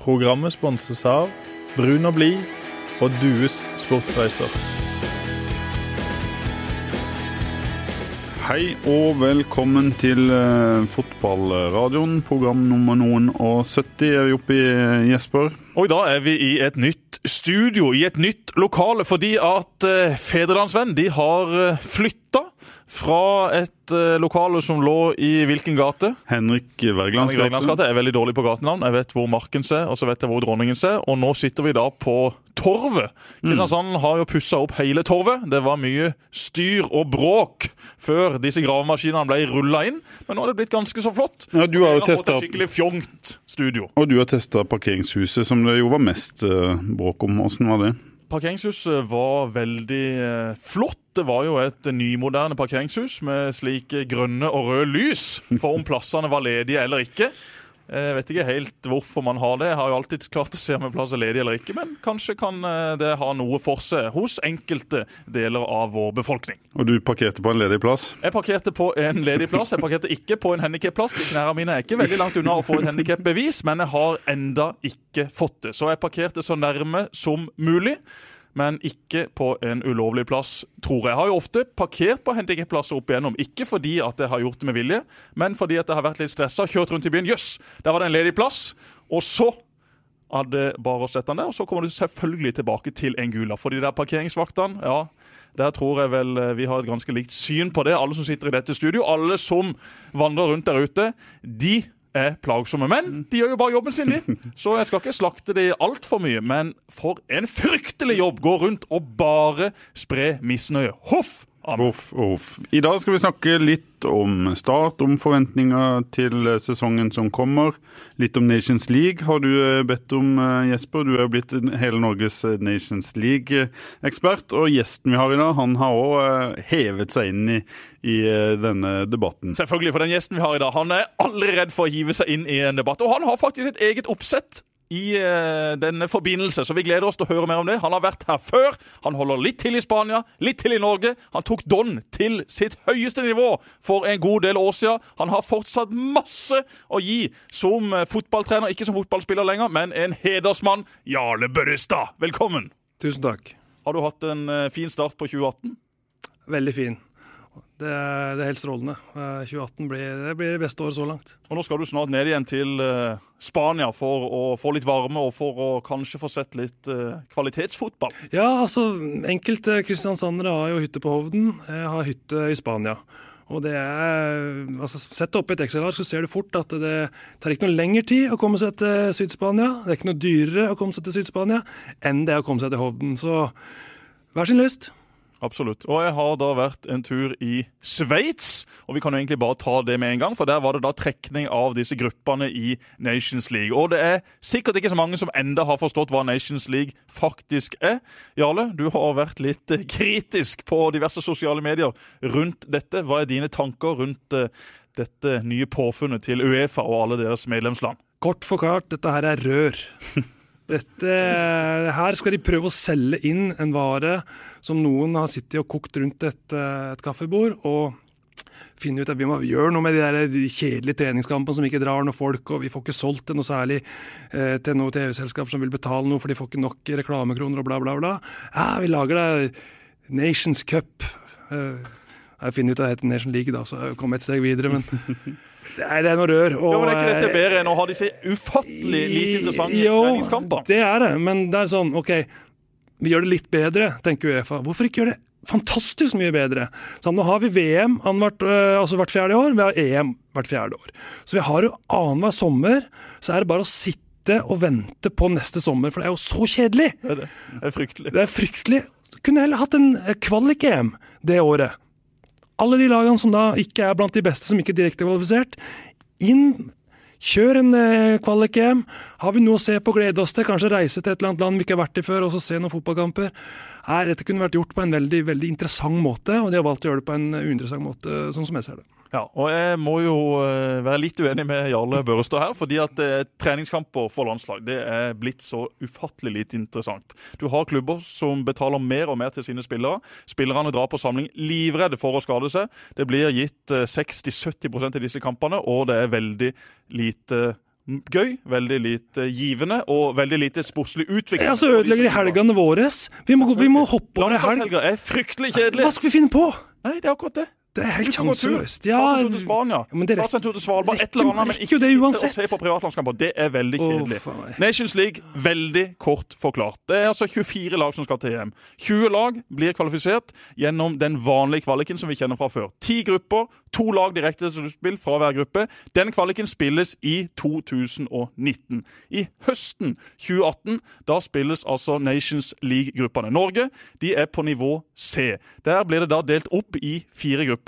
Programmet sponses av Brun og blid og Dues sportsreiser. Hei og velkommen til uh, fotballradioen. Program nummer noen og 70 er vi oppe i, Jesper. Og i dag er vi i et nytt studio, i et nytt lokale, fordi at uh, Fedrelandsvenn de har uh, flytta fra et uh, lokale som lå i hvilken gate? Henrik Wergelands gate. Jeg er veldig dårlig på gatenavn. Jeg vet hvor Markens er, og så vet jeg hvor Dronningens er. Og nå sitter vi da på Torvet. Kristiansand har jo pussa opp hele Torvet. Det var mye styr og bråk før disse gravemaskinene ble rulla inn. Men nå er det blitt ganske så flott. Ja, du har jo testa skikkelig fjongt studio. Og du har testa parkeringshuset, som det jo var mest uh, bråk om. Åssen var det? Parkeringshuset var veldig uh, flott. Det var jo et nymoderne parkeringshus med slike grønne og røde lys for om plassene var ledige eller ikke. Jeg vet ikke helt hvorfor man har det. Jeg har jo alltid klart å se om en plass er ledig eller ikke, men kanskje kan eh, det ha noe for seg hos enkelte deler av vår befolkning. Og du parkerte på en ledig plass? Jeg parkerte på en ledig plass. Jeg parkerte ikke på en handikapplass. Knærne mine er ikke veldig langt unna å få et handikapbevis, men jeg har enda ikke fått det. Så jeg parkerte så nærme som mulig men ikke på en ulovlig plass, tror jeg. Jeg har jo ofte parkert på handikapplasser opp igjennom. Ikke fordi at jeg har gjort det med vilje, men fordi at jeg har vært litt stressa. Kjørt rundt i byen. Jøss, yes, der var det en ledig plass. Og så hadde bare å sette den der, og så kommer du selvfølgelig tilbake til en gula. For de der parkeringsvaktene, ja, der tror jeg vel eh, vi har et ganske likt syn på det. Alle som sitter i dette studio, alle som vandrer rundt der ute, de er plagsomme. Men de gjør jo bare jobben sin, de. Så jeg skal ikke slakte de altfor mye. Men for en fryktelig jobb! Gå rundt og bare spre misnøye. Huff! Uff, uff. I dag skal vi snakke litt om Start, om forventninger til sesongen som kommer. Litt om Nations League har du eh, bedt om, eh, Jesper. Du er jo blitt hele Norges eh, Nations League-ekspert. Og gjesten vi har i dag, han har òg hevet seg inn i, i, denne debatten. Selvfølgelig, for den gjesten vi har i dag, han er aldri redd for å hive seg inn i en debatt. Og han har faktisk et eget oppsett i uh, denne forbindelse, så vi gleder oss til å høre mer om det. Han har vært her før. Han holder litt til i Spania, litt til i Norge. Han tok Don til sitt høyeste nivå for en god del år siden. Han har fortsatt masse å gi som uh, fotballtrener, ikke som fotballspiller lenger, men en hedersmann. Jarle Børrestad, velkommen. Tusen takk. Har du hatt en uh, fin start på 2018? Veldig fin. Det er, det er, helt strålende. 2018 blir det, blir det beste året så langt. Og Nå skal du snart ned igjen til uh, Spania for å få litt varme og for å kanskje få sett litt uh, kvalitetsfotball? Ja, altså enkelte kristiansandere har jo hytte på Hovden. Jeg har hytte i Spania. Og det er, altså Sett opp et Excel-ark, så ser du fort at det tar ikke noe lengre tid å komme seg til Syd-Spania. Det er ikke noe dyrere å komme seg til Syd-Spania enn det å komme seg til Hovden. Så hver sin lyst. Absolutt. Og jeg har da vært en tur i Sveits, og vi kan jo egentlig bare ta det med en gang, for der var det da trekning av disse gruppene i Nations League. Og det er sikkert ikke så mange som enda har forstått hva Nations League faktisk er. Jarle, du har vært litt kritisk på diverse sosiale medier rundt dette. Hva er dine tanker rundt eh, dette nye påfunnet til Uefa og alle deres medlemsland? Kort forklart, dette her er rør. Dette, her skal de prøve å selge inn en vare som noen har sittet og kokt rundt et, et kaffebord. og finne ut at vi må gjøre noe med de der kjedelige treningskampene som ikke drar noe folk, og vi får ikke solgt det noe særlig eh, til noe TV-selskap som vil betale noe, for de får ikke nok reklamekroner og bla, bla, bla. Ja, vi lager det Nations Cup. Eh, jeg finner ut at det heter Nation League, da, så jeg kom et steg videre, men Nei, det er noe rør. Og, ja, men Er ikke dette bedre enn å ha disse ufattelig lite interessante treningskamper? Jo, Det er det, men det er sånn, OK, vi gjør det litt bedre, tenker Uefa. Hvorfor ikke gjøre det fantastisk mye bedre? Så nå har vi VM hvert, altså hvert fjerde år, vi har EM hvert fjerde år. Så vi har jo annenhver sommer, så er det bare å sitte og vente på neste sommer, for det er jo så kjedelig! Det er, det. Det er fryktelig. Det er fryktelig. Kunne heller hatt en kvalik-EM det året alle de lagene som da ikke er blant de beste, som ikke er direkte kvalifisert, inn. Kjør en eh, kvalik-EM. Har vi noe å se på, glede oss til. Kanskje reise til et eller annet land vi ikke har vært i før, og så se noen fotballkamper. Nei, Dette kunne vært gjort på en veldig, veldig interessant måte, og de har valgt å gjøre det på en uinteressant måte, sånn som jeg ser det. Ja, og jeg må jo eh, være litt uenig med Jarle Børrestad her. fordi at eh, treningskamper for landslag det er blitt så ufattelig lite interessant. Du har klubber som betaler mer og mer til sine spillere. Spillerne drar på samling livredde for å skade seg. Det blir gitt 60-70 eh, i disse kampene, og det er veldig lite gøy, veldig lite givende og veldig lite sportslig utvikling. Ja, så ødelegger de helgene våre. Vi må, vi må hoppe over helg. Er fryktelig kjedelig. Hva skal vi finne på? Nei, det er akkurat det. Det er helt sjanseløst. Ta en tur til Spania. Ja, men det Ta seg en tur til Svalbard. Et eller annet, men ikke det uansett. å se på privatlandskamper. Det er veldig kjedelig. Oh, Nations League, veldig kort forklart. Det er altså 24 lag som skal til EM. 20 lag blir kvalifisert gjennom den vanlige kvaliken som vi kjenner fra før. Ti grupper, to lag direkte til sluttspill fra hver gruppe. Den kvaliken spilles i 2019. I høsten 2018 da spilles altså Nations League-gruppene. Norge de er på nivå C. Der blir det da delt opp i fire grupper.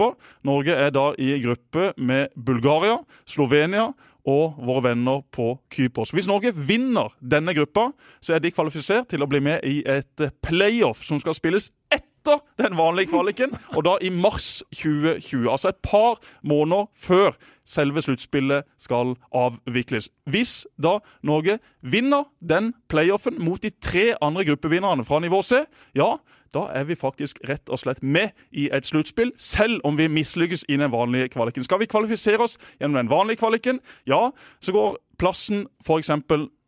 Norge er da i gruppe med Bulgaria, Slovenia og våre venner på Kypros. Hvis Norge vinner denne gruppa, så er de kvalifisert til å bli med i et playoff som skal spilles etter den vanlige kvaliken, og da i mars 2020. Altså et par måneder før selve sluttspillet skal avvikles. Hvis da Norge vinner den playoffen mot de tre andre gruppevinnerne fra nivå C, ja, da er vi faktisk rett og slett med i et sluttspill, selv om vi mislykkes i den vanlige kvaliken. Skal vi kvalifisere oss gjennom den vanlige kvaliken, ja, så går plassen f.eks.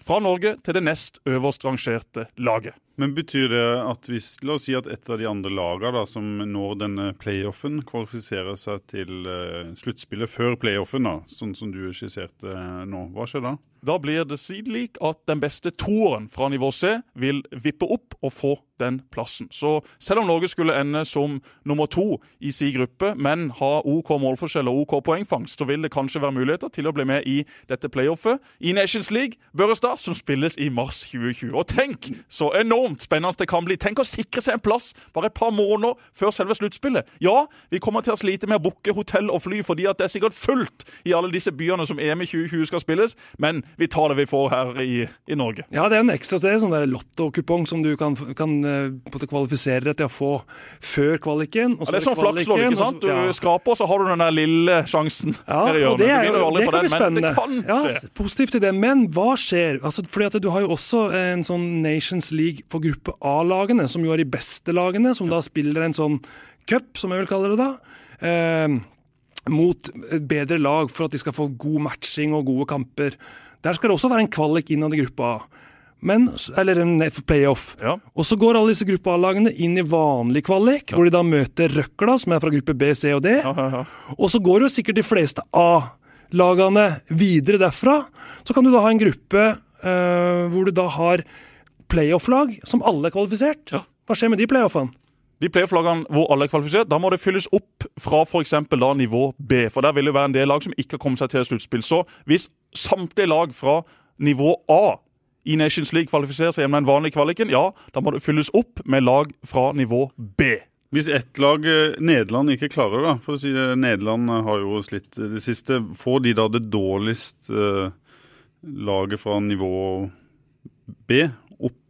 fra Norge til det nest øverst rangerte laget. Men betyr det at hvis La oss si at et av de andre lagene da, som når denne playoffen, kvalifiserer seg til uh, sluttspillet før playoffen, da, sånn som du skisserte eh, nå. Hva skjer da? Da blir det slik at den beste toeren fra nivå C vil vippe opp og få den plassen. Så selv om Norge skulle ende som nummer to i si gruppe, men ha OK målforskjell og OK poengfangst, så vil det kanskje være muligheter til å bli med i dette playoffet i Nations League Børrestad, som spilles i mars 2020. Og tenk så enormt spennende det kan bli! Tenk å sikre seg en plass bare et par måneder før selve sluttspillet. Ja, vi kommer til å slite med å booke hotell og fly fordi at det er sikkert fullt i alle disse byene som EM i 2020 skal spilles, men vi tar det vi får her i, i Norge. Ja, det er en ekstra sted, sånn lottokupong som du kan, kan eh, måte kvalifisere deg til å få før kvaliken. Ja, det er sånn flakslodd, ikke sant? Du ja. skraper, så har du den der lille sjansen Ja, og det, er jo, det kan bli spennende. Kan ja, positivt til det. Men hva skjer? Altså, fordi at Du har jo også en sånn Nations League for gruppe A-lagene, som jo er de beste lagene, som da spiller en sånn cup, som jeg vil kalle det da. Eh, mot bedre lag for at de skal få god matching og gode kamper. Der skal det også være en kvalik innad i gruppa A. Men, eller playoff. Ja. Og så går alle disse gruppe A-lagene inn i vanlig kvalik, hvor de da møter Røkla, som er fra gruppe B, C og D. Ja, ja, ja. Og så går jo sikkert de fleste A-lagene videre derfra. Så kan du da ha en gruppe uh, hvor du da har playoff-lag som alle er kvalifisert. Ja. Hva skjer med de playoffene? De playoff-lagene hvor alle er kvalifisert, da må det fylles opp fra f.eks. nivå B. For der vil det være en del lag som ikke har kommet seg til sluttspill. Så hvis samtlige lag fra nivå A i Nations League kvalifiserer seg gjennom den vanlige kvaliken, ja, da må det fylles opp med lag fra nivå B. Hvis ett lag, eh, Nederland, ikke klarer det, da, for å si det, Nederland eh, har jo slitt det siste, får de da det dårligst eh, laget fra nivå B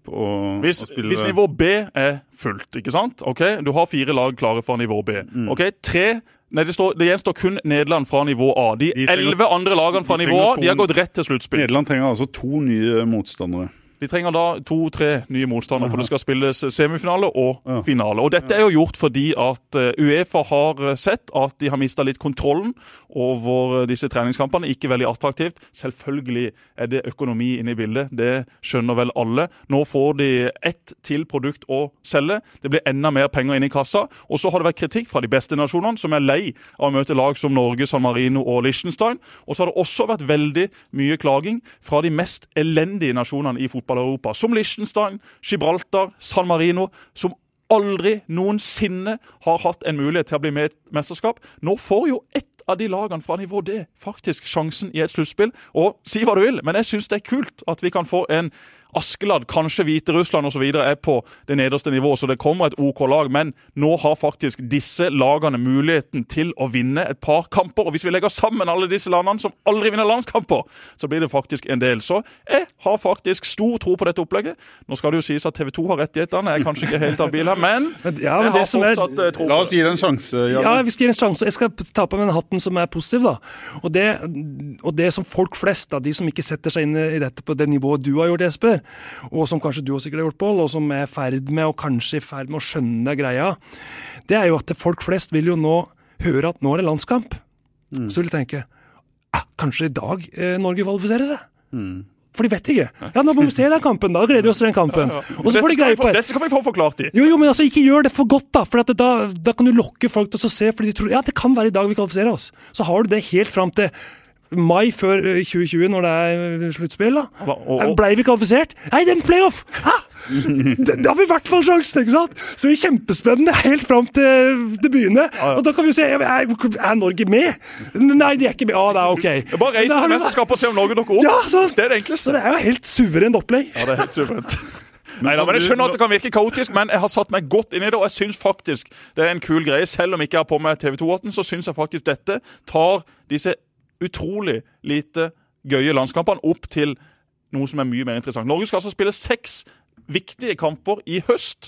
opp og, Hvis, og spille hvis nivå B er fullt, ikke sant? Ok, Du har fire lag klare fra nivå B. Mm. Ok, tre Nei, det, står, det gjenstår kun Nederland fra nivå A. De elleve andre lagene fra nivå A de har gått rett til sluttspill. Nederland trenger altså to nye motstandere. De trenger da to-tre nye motstandere, for det skal spilles semifinale og Ja. finale. Og Dette er jo gjort fordi at eh, Uefa har eh, sett at de har mista litt kontrollen over eh, disse treningskampene. Ikke veldig attraktivt. Selvfølgelig er det økonomi inne i bildet, det skjønner vel alle. Nå får de ett til produkt å selge. Det blir enda mer penger inn i kassa. Og så har det vært kritikk fra de beste nasjonene, som er lei av å møte lag som Norge, San Marino og Liechtenstein. Og så har det også vært veldig mye klaging fra de mest elendige nasjonene i fotball-Europa, som Liechtenstein, Gibraltar, San Marino, som aldri noensinne har hatt en mulighet til å bli med i et mesterskap. Nå får jo ett av de lagene fra nivå D faktisk sjansen i et sluttspill. Og si hva du vil, men jeg syns det er kult at vi kan få en Askeladden, kanskje Hviterussland osv. er på det nederste nivået, så det kommer et OK lag. Men nå har faktisk disse lagene muligheten til å vinne et par kamper. Og hvis vi legger sammen alle disse landene som aldri vinner landskamper, så blir det faktisk en del. Så jeg har faktisk stor tro på dette opplegget. Nå skal det jo sies at TV 2 har rettighetene. Jeg er kanskje ikke helt habil her, men, Men, ja, men jeg har fortsatt er- eh, tro La oss gi det en sjanse. Jan. Ja, vi skal gi en sjanse. Jeg skal ta på meg den hatten som er positiv. da. Og det, og det som folk flest, da, de som ikke setter seg inn i dette på det nivået du har gjort, Jesper, og som kanskje du også sikkert har gjort, Pål, og som er i ferd med, og kanskje i ferd med å skjønne greia, det er jo at folk flest vil jo nå høre at nå er det landskamp. Så vil de tenke ah, kanskje i dag eh, Norge kvalifiserer seg? For de vet ikke. Ja, nå må vi se den kampen, da gleder vi oss til den kampen. Og så får de greie på Dette skal vi få forklart i. jo, jo, men altså, ikke gjør det for godt, da. For da, da kan du lokke folk til å se, fordi de tror ja, det kan være i dag vi kvalifiserer oss. Så har du det helt fram til mai før eh, 2020, når det er eh, sluttspill. da. Eh, Blei vi kvalifisert? Nei, det er en playoff! Hæ? Da da har vi i hvert fall sjansen, ikke sant? Så det er kjempespennende helt fram til det begynner. Og da kan vi se er, er Norge med? Nei, de er ikke med. Ah, det er ok. Bare reis til vi- mesterskapet og se om Norge dukker opp. Ja, sant. Det er det Så enkleste. det er jo helt suverent opplegg. Ja, det er helt suverent. Nei, da, men Jeg skjønner at det kan virke kaotisk, men jeg har satt meg godt inn i det. Og jeg syns faktisk det er en kul greie. Selv om jeg ikke har på meg TV 2-hatten, så syns jeg faktisk dette tar disse utrolig lite gøye landskampene opp til noe som er mye mer interessant. Norge skal altså spille seks viktige kamper i høst.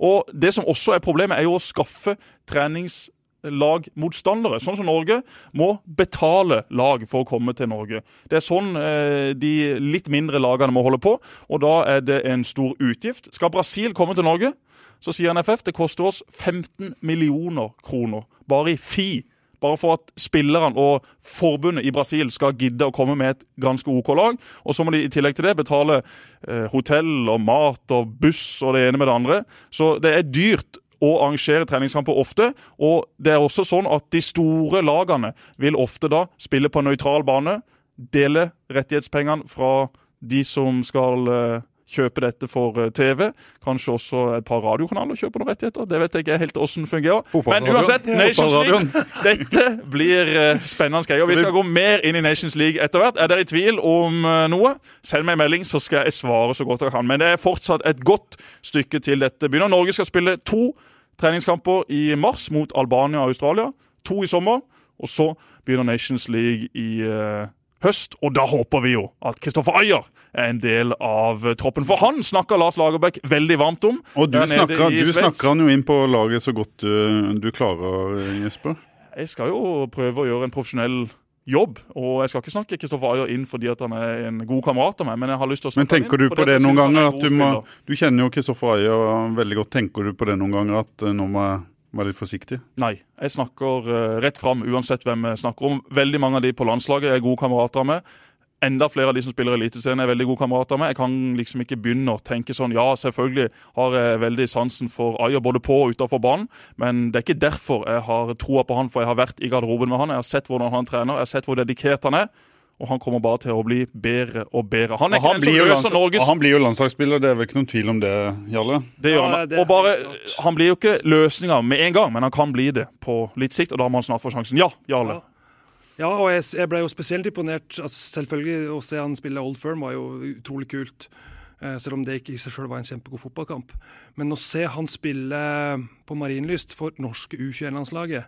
Og det som også er problemet, er jo å skaffe treningslagmotstandere. Sånn som Norge må betale lag for å komme til Norge. Det er sånn eh, de litt mindre lagene må holde på, og da er det en stor utgift. Skal Brasil komme til Norge, så sier NFF det koster oss 15 millioner kroner bare i fi. Bare for at spillerne og forbundet i Brasil skal gidde å komme med et ganske OK lag. Og så må de i tillegg til det betale eh, hotell og mat og buss og det ene med det andre. Så det er dyrt å arrangere treningskamper ofte. Og det er også sånn at de store lagene vil ofte da spille på nøytral bane. Dele rettighetspengene fra de som skal eh, kjøpe dette for eh, TV. Kanskje også et par radiokanaler kjøper noen rettigheter. Det vet jeg ikke helt det fungerer. Men uansett, Nations League dette blir eh, spennende greier. Vi skal gå mer inn i Nations League etter hvert. Er dere i tvil om eh, noe, send meg en melding, så skal jeg svare så godt jeg kan. Men det er fortsatt et godt stykke til dette begynner. Norge skal spille to treningskamper i mars mot Albania og Australia. To i sommer. Og så begynner Nations League i eh, høst. Og da håper vi jo at Kristoffer Ayer er en del av troppen. For han snakker Lars Lagerbäck veldig varmt om. Og du snakker, du snakker han jo inn på laget så godt du, du klarer, Jesper. Jeg skal jo prøve å gjøre en profesjonell jobb. Og jeg skal ikke snakke Kristoffer Ayer inn fordi at han er en god kamerat av meg, men jeg har lyst til å snakke Men tenker du på det noen er ganger? at du, må, du kjenner jo Kristoffer Ayer veldig godt. Tenker du på det noen ganger at eh, nå må jeg være litt forsiktig? Nei, jeg snakker uh, rett fram uansett hvem jeg snakker om. Veldig mange av de på landslaget er gode kamerater med. Enda flere av de som spiller Eliteserien er veldig gode kamerater med. Jeg kan liksom ikke begynne å tenke sånn Ja, selvfølgelig har jeg veldig sansen for Ayer både på og utenfor banen, men det er ikke derfor jeg har troa på han, for jeg har vært i garderoben med han. Jeg har sett hvordan han trener, jeg har sett hvor dedikert han er. Og han kommer bare til å bli bedre og bedre. Han er Og ikke den som jo løser Norges og han blir jo landslagsspiller, det er vel ikke noen tvil om det, Jarle? Det gjør Ja, han. det- Og bare, han blir jo ikke løsninga med en gang, men han kan bli det på litt sikt, og da må han snart få sjansen. Ja, Jarle. Ja. Ja, og jeg, jeg ble jo spesielt imponert. Altså, selvfølgelig Å se han spille Old Firm var jo utrolig kult. Eh, selv om det ikke i seg sjøl var en kjempegod fotballkamp. Men å se han spille på Marienlyst for norske U21-landslaget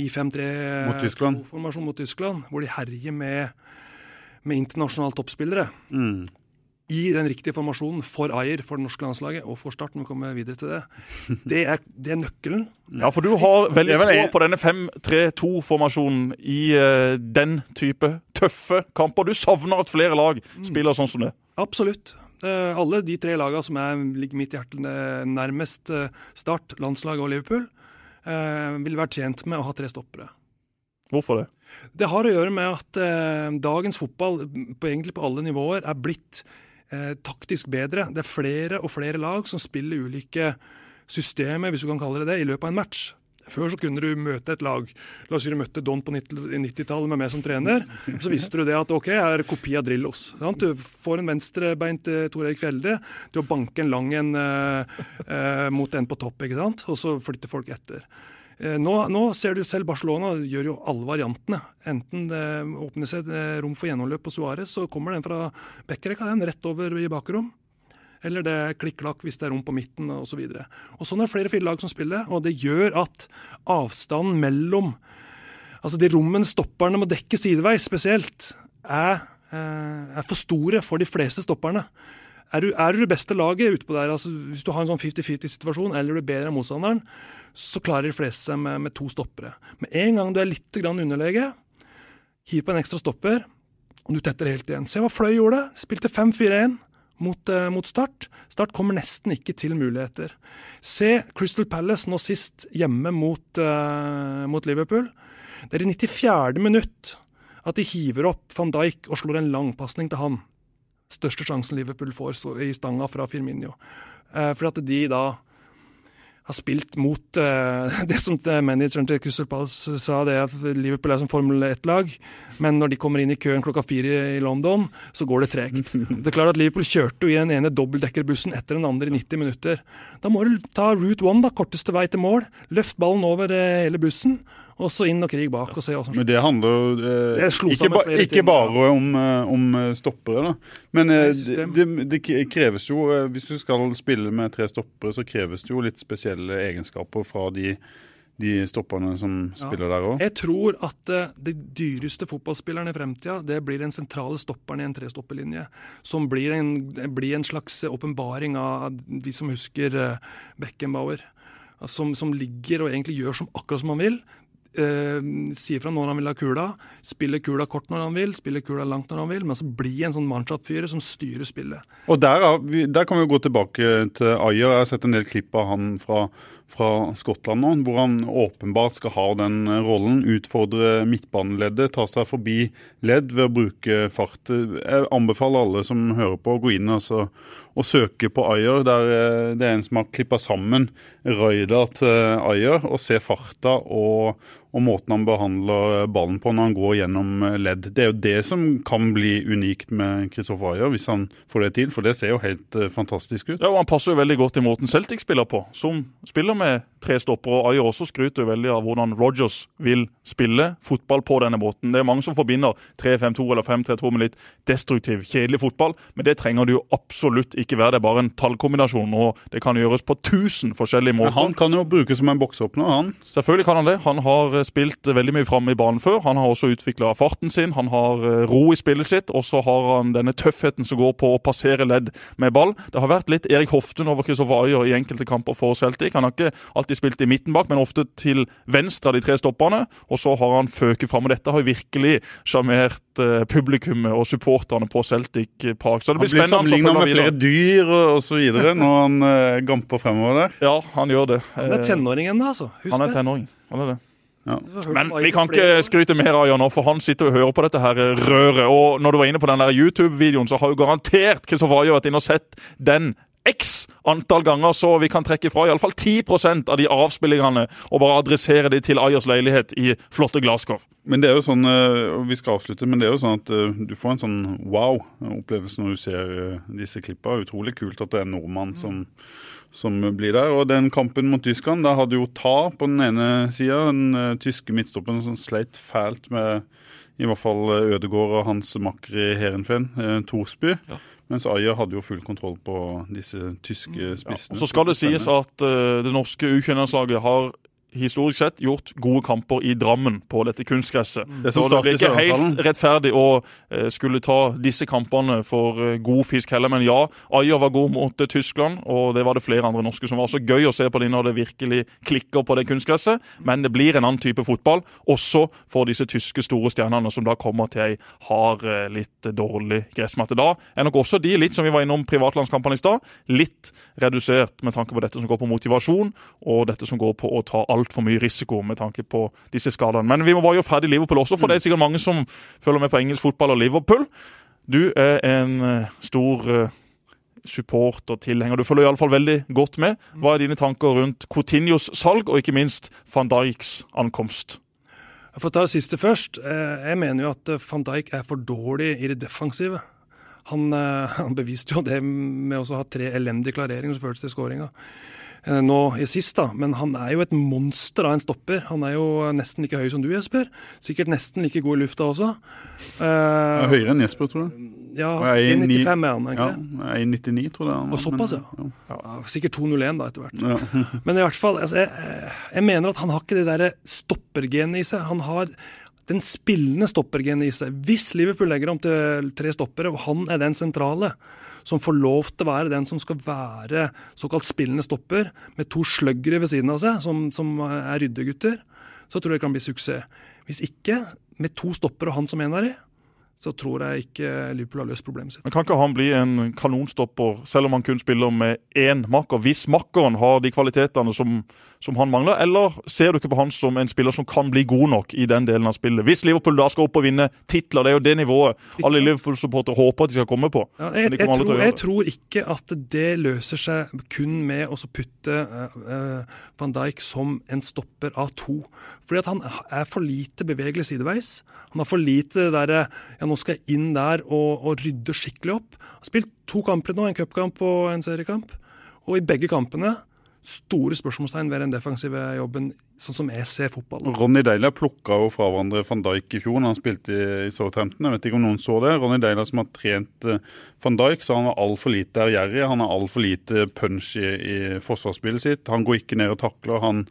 i 5-3 Mot Tyskland. formasjon mot Tyskland, hvor de herjer med, med internasjonale toppspillere Mm. i den riktige formasjonen for Ayer, for det norske landslaget, og for Start, når vi kommer videre til det, det er, det er nøkkelen. Ja, for du har veldig tro på denne 5-3-2-formasjonen i uh, den type tøffe kamper. Du savner at flere lag spiller sånn som det. Absolutt. Uh, alle de tre lagene som er, ligger mitt hjerte nærmest uh, Start, landslaget og Liverpool, eh, vil være tjent med å ha tre stoppere. Hvorfor det? Det har å gjøre med at eh, dagens fotball på, egentlig på alle nivåer er blitt eh, taktisk bedre. Det er flere og flere lag som spiller ulike systemer, hvis du kan kalle det det, i løpet av en match. Før så kunne du møte et lag. La oss si du møtte Don på 90-tallet med meg som trener. Så visste du det at OK, jeg er kopi av Drillos. Sant? Du får en venstrebeint eh, Tor Erik Fjelde til å banke en lang en eh, eh, mot en på topp, ikke sant? og så flytter folk etter. Eh, Nå, nå ser du selv Barcelona gjør jo alle variantene. Enten det åpner seg rom for gjennomløp på Suárez, så kommer den fra bekkerekka den rett over i bakrom. Eller det er klikk-klakk hvis det er rom på midten osv. Så videre. og sånn er det flere fire som spiller, og det gjør at avstanden mellom Altså de rommene stopperne må dekke sideveis spesielt, er, eh, er for store for de fleste stopperne. Er du, er du det beste laget utpå der, altså hvis du har en sånn 50-50-situasjon, eller du er bedre enn motstanderen, så klarer de fleste seg med, med to stoppere. Med en gang du er litt underlege, hiv på en ekstra stopper, og du tetter helt igjen. Se hva Fløy gjorde. Spilte 5-4-1 mot, eh, mot Start. Start kommer nesten ikke til muligheter. Se Crystal Palace nå sist hjemme mot, eh, mot Liverpool. Det er i 94. minutt at de hiver opp van Dijk og slår en langpasning til han. største sjansen Liverpool får i stanga fra Firminio. Eh, for at de da har spilt mot uh, det som manageren til Crystal Palace sa, det at Liverpool er som Formel 1-lag, men når de kommer inn i køen klokka fire i London, så går det tregt. Det er klart at Liverpool kjørte jo i den ene dobbeltdekkerbussen etter den andre i 90 minutter. Da må du ta route one, da, korteste vei til mål. Løft ballen over hele bussen, og så inn og krig bak og se hva som skjer. Men det handler jo eh, ikke, ba, ikke, bare om, eh, om, eh, stoppere, da. Men eh, det, det, kreves jo, eh, hvis du skal spille med tre stoppere, så kreves det jo litt spesielle egenskaper fra de, de stopperne som spiller ja. der òg. Jeg tror at uh, de dyreste fotballspillerne i fremtida, det blir den sentrale stopperen i en trestopperlinje. Som blir en, blir en slags åpenbaring av de som husker uh, Beckenbauer. Som, som, ligger og egentlig gjør som akkurat som han vil, eh, sier fra når han vil ha kula, spiller kula kort når han vil, spiller kula langt når han vil, men så blir en sånn mannskapsfyrer som styrer spillet. Og der, der, kan vi gå tilbake til Ayer. Jeg har sett en del klipp av han fra, fra Skottland nå, hvor han åpenbart skal ha den rollen. Utfordre midtbaneleddet, ta seg forbi ledd ved å bruke fart. Jeg anbefaler alle som hører på, å gå inn altså, og søke på Ayer. Der eh, det er en som har klippa sammen røyda til Ayer, og se farta og, og måten han behandler ballen på når han går gjennom ledd. Det er jo det som kan bli unikt med Kristoffer Ayer, hvis han får det til. For det ser jo helt fantastisk ut. Ja, og Han passer jo veldig godt i måten Celtic spiller på, som spiller med tre stoppere. Og Ayer også skryter jo veldig av hvordan Rogers vil spille fotball på denne måten. Det er mange som forbinder 3-5-2 eller 5-3-2 med litt destruktiv, kjedelig fotball, men det trenger det jo absolutt ikke være. Det er bare en tallkombinasjon, og det kan gjøres på tusen forskjellige måter. Men han kan jo brukes som en boksåpner, han. Selvfølgelig kan han det. Han har spilt veldig mye framme i banen før. Han har også utvikla farten sin, han har eh, ro i spillet sitt, og så har han denne tøffheten som går på å passere ledd med ball. Det har vært litt Erik Hoften over Kristoffer Ayer i enkelte kamper for Celtic. Han har ikke alltid spilt i midten bak, men ofte til venstre av de tre stopperne. Og så har han føket fram. og Dette har virkelig sjarmert uh, publikummet og supporterne på Celtic Park. Så det blir. Han blir sammenligna med flere dyr osv. når han uh, gamper fremover der. Ja, han gjør det. Han er tenåringen, altså. Husk han er tenåring. Han er det. Ja. Men vi kan ikke skryte mer av Jan nå, for han sitter og hører på dette her røret. Og når du var inne på den YouTube-videoen, så har jo garantert Kristoffer Ayer vært inne og sett den x antall ganger, så vi kan trekke fra iallfall 10% av de avspillingene og bare adressere de til Ayers leilighet i flotte Glasgow. Men det er jo sånn, og Vi skal avslutte, men det er jo sånn at du får en sånn wow-opplevelse når du ser disse klippene. Utrolig kult at det er en nordmann som som blir der. Og den kampen mot Tyskland, der hadde jo Ta på den ene sida. Den tyske midtstoppen som sleit fælt med i hvert fall eh, Ødegård og hans makker i Heerenveen, Thorsby. Ja. Mens Ayer hadde jo full kontroll på disse tyske spissene. Ja, så skal det sies at uh, det norske U21-landslaget har historisk sett gjort gode kamper i Drammen på dette kunstgresset. Det, så det blir ikke helt rettferdig å eh, skulle ta disse kampene for eh, god fisk heller. Men ja, Ayer var god mot eh, Tyskland, og det var det flere andre norske som var. Så gøy å se på dem når det virkelig klikker på det kunstgresset. Men det blir en annen type fotball, også for disse tyske store stjernene som da kommer til ei hard, litt dårlig gressmatte. Da er nok også de, litt som vi var innom privatlandskampene i stad, litt redusert med tanke på dette som går på motivasjon, og dette som går på å ta all altfor mye risiko med tanke på disse skadene. Men vi må bare gjøre ferdig Liverpool også, for det er sikkert mange som følger med på engelsk fotball og Liverpool. Du er en eh, stor support supporter, tilhenger. Du følger iallfall veldig godt med. Hva er dine tanker rundt Coutinhos salg, og ikke minst van Dijks ankomst? For å ta det siste først. Eh, jeg mener jo at van Dijk er for dårlig i det defensive. Han, han beviste jo det med å ha tre elendige klareringer som førte til skåringa. Eh, nå i sist, da. Men han er jo et monster av en stopper. Han er jo nesten like høy som du, Jesper. Sikkert nesten like god i lufta også. Uh, høyere enn Jesper, tror jeg. Ja, 1,95 er han, ikke ja, 1,99 tror jeg. Og såpass, ja. ja. ja sikkert 2,01 da, etter hvert. Ja. men i hvert fall, altså, jeg, jeg, mener at han har ikke det derre stoppergenet i seg. Han har den spillende stoppergenet i seg. Hvis Liverpool legger om til tre stoppere, og han er den sentrale, som får lov til å være den som skal være såkalt spillende stopper, med to sluggere ved siden av seg, som, som er ryddegutter, så tror jeg det kan bli suksess. Hvis ikke, med to stopper og han som en av de, så tror jeg ikke Liverpool har løst problemet sitt. Men Kan ikke han bli en kanonstopper, selv om han kun spiller med én makker? Hvis makkeren har de kvalitetene som, som, han mangler, eller ser du ikke på han som en spiller som kan bli god nok i den delen av spillet? Hvis Liverpool da skal opp og vinne titler, det er jo det nivået alle Liverpool-supportere håper at de skal komme på. Ja, jeg, jeg, tror, jeg, tror, ikke at det løser seg kun med å putte uh, van Dijk som en stopper av to. Fordi at han er for lite bevegelig sideveis. Han har for lite det derre ja, nå skal jeg inn der og, og rydde skikkelig opp. Han har spilt to kamper nå, en cupkamp og en seriekamp. Og i begge kampene store spørsmålstegn ved den defensive jobben, sånn som jeg ser fotball. Ronny Deila plukka jo fra hverandre van Dijk i fjor når han spilte i Southampton. Jeg vet ikke om noen så det. Ronny Deila som har trent eh, van Dijk, så han var altfor lite ærgjerrig. Han har altfor lite punch i, i forsvarsspillet sitt. Han går ikke ned og takler. Han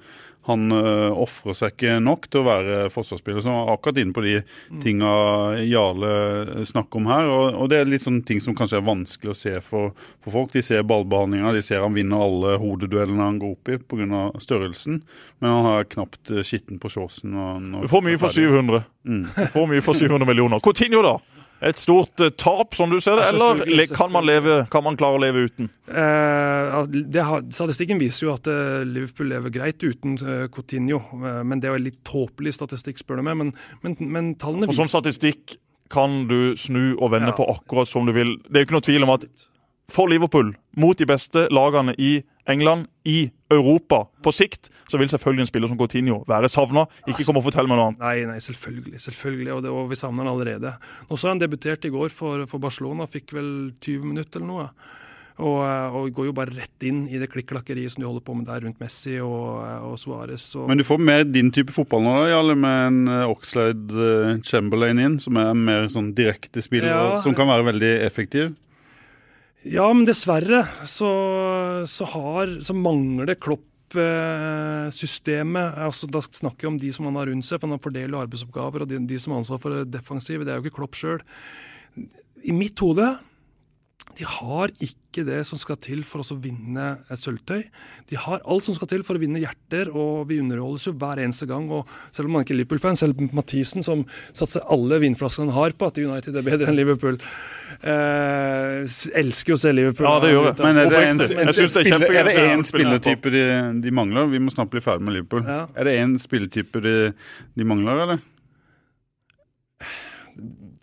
han uh, ofrer seg ikke nok til å være forsvarsspiller. Så han er akkurat inne på de tinga Jarle snakker om her. Og, og, det er litt sånne ting som kanskje er vanskelig å se for, for folk. De ser ballbehandlinga, de ser han vinner alle hodeduellene han går opp i pga. størrelsen. Men han har knapt skitten på shortsen. Du får mye for 700. Mm. Du får mye for 700 millioner. Coutinho, da? Et stort uh, tap, som du ser det, eller kan man, leve, kan man klare å leve uten? Eh, har, statistikken viser jo at uh, Liverpool lever greit uten uh, Coutinho. men det er jo litt tåpelig statistikk, spør du meg. Men, men, men tallene viser For sånn statistikk kan du snu og vende ja. på akkurat som du vil. Det er jo ikke noe tvil om at for Liverpool, mot de beste lagene i England, i Europa på sikt, så vil selvfølgelig en spiller som Coutinho være savna. Ikke kom og fortell meg noe annet. Nei, nei, selvfølgelig. selvfølgelig, Og, det, og vi savner han allerede. Nå så han debutert i går for, for, Barcelona, fikk vel 20 minutter eller noe. Og, og, går jo bare rett inn i det klikklakkeriet som de holder på med der rundt Messi og, og Suárez. Men du får mer din type fotball nå, da, Jarle, med en uh, Oxlade Chamberlain inn, som er mer sånn direkte spiller, ja. som kan være veldig effektiv? Ja, men dessverre så, så, har, så mangler Klopp systemet, altså Da snakker jeg om de som han har rundt seg, for han fordeler arbeidsoppgaver. Og de, de som har ansvar for det defensive, det er jo ikke Klopp sjøl. I mitt hode de har ikke det som skal til for å vinne sølvtøy. De har alt som skal til for å vinne hjerter, og vi underholdes jo hver eneste gang. og Selv om man ikke er Liverpool-fan, selv Mathisen, som satser alle vinflaskene han har på at United er bedre enn Liverpool, eh, elsker jo å se Liverpool. Ja, det gjør jeg. Men er det en, er det en spilletype de, de, mangler? Vi må snart bli ferdig med Liverpool. Ja. Er det en spilletype de, de mangler, eller?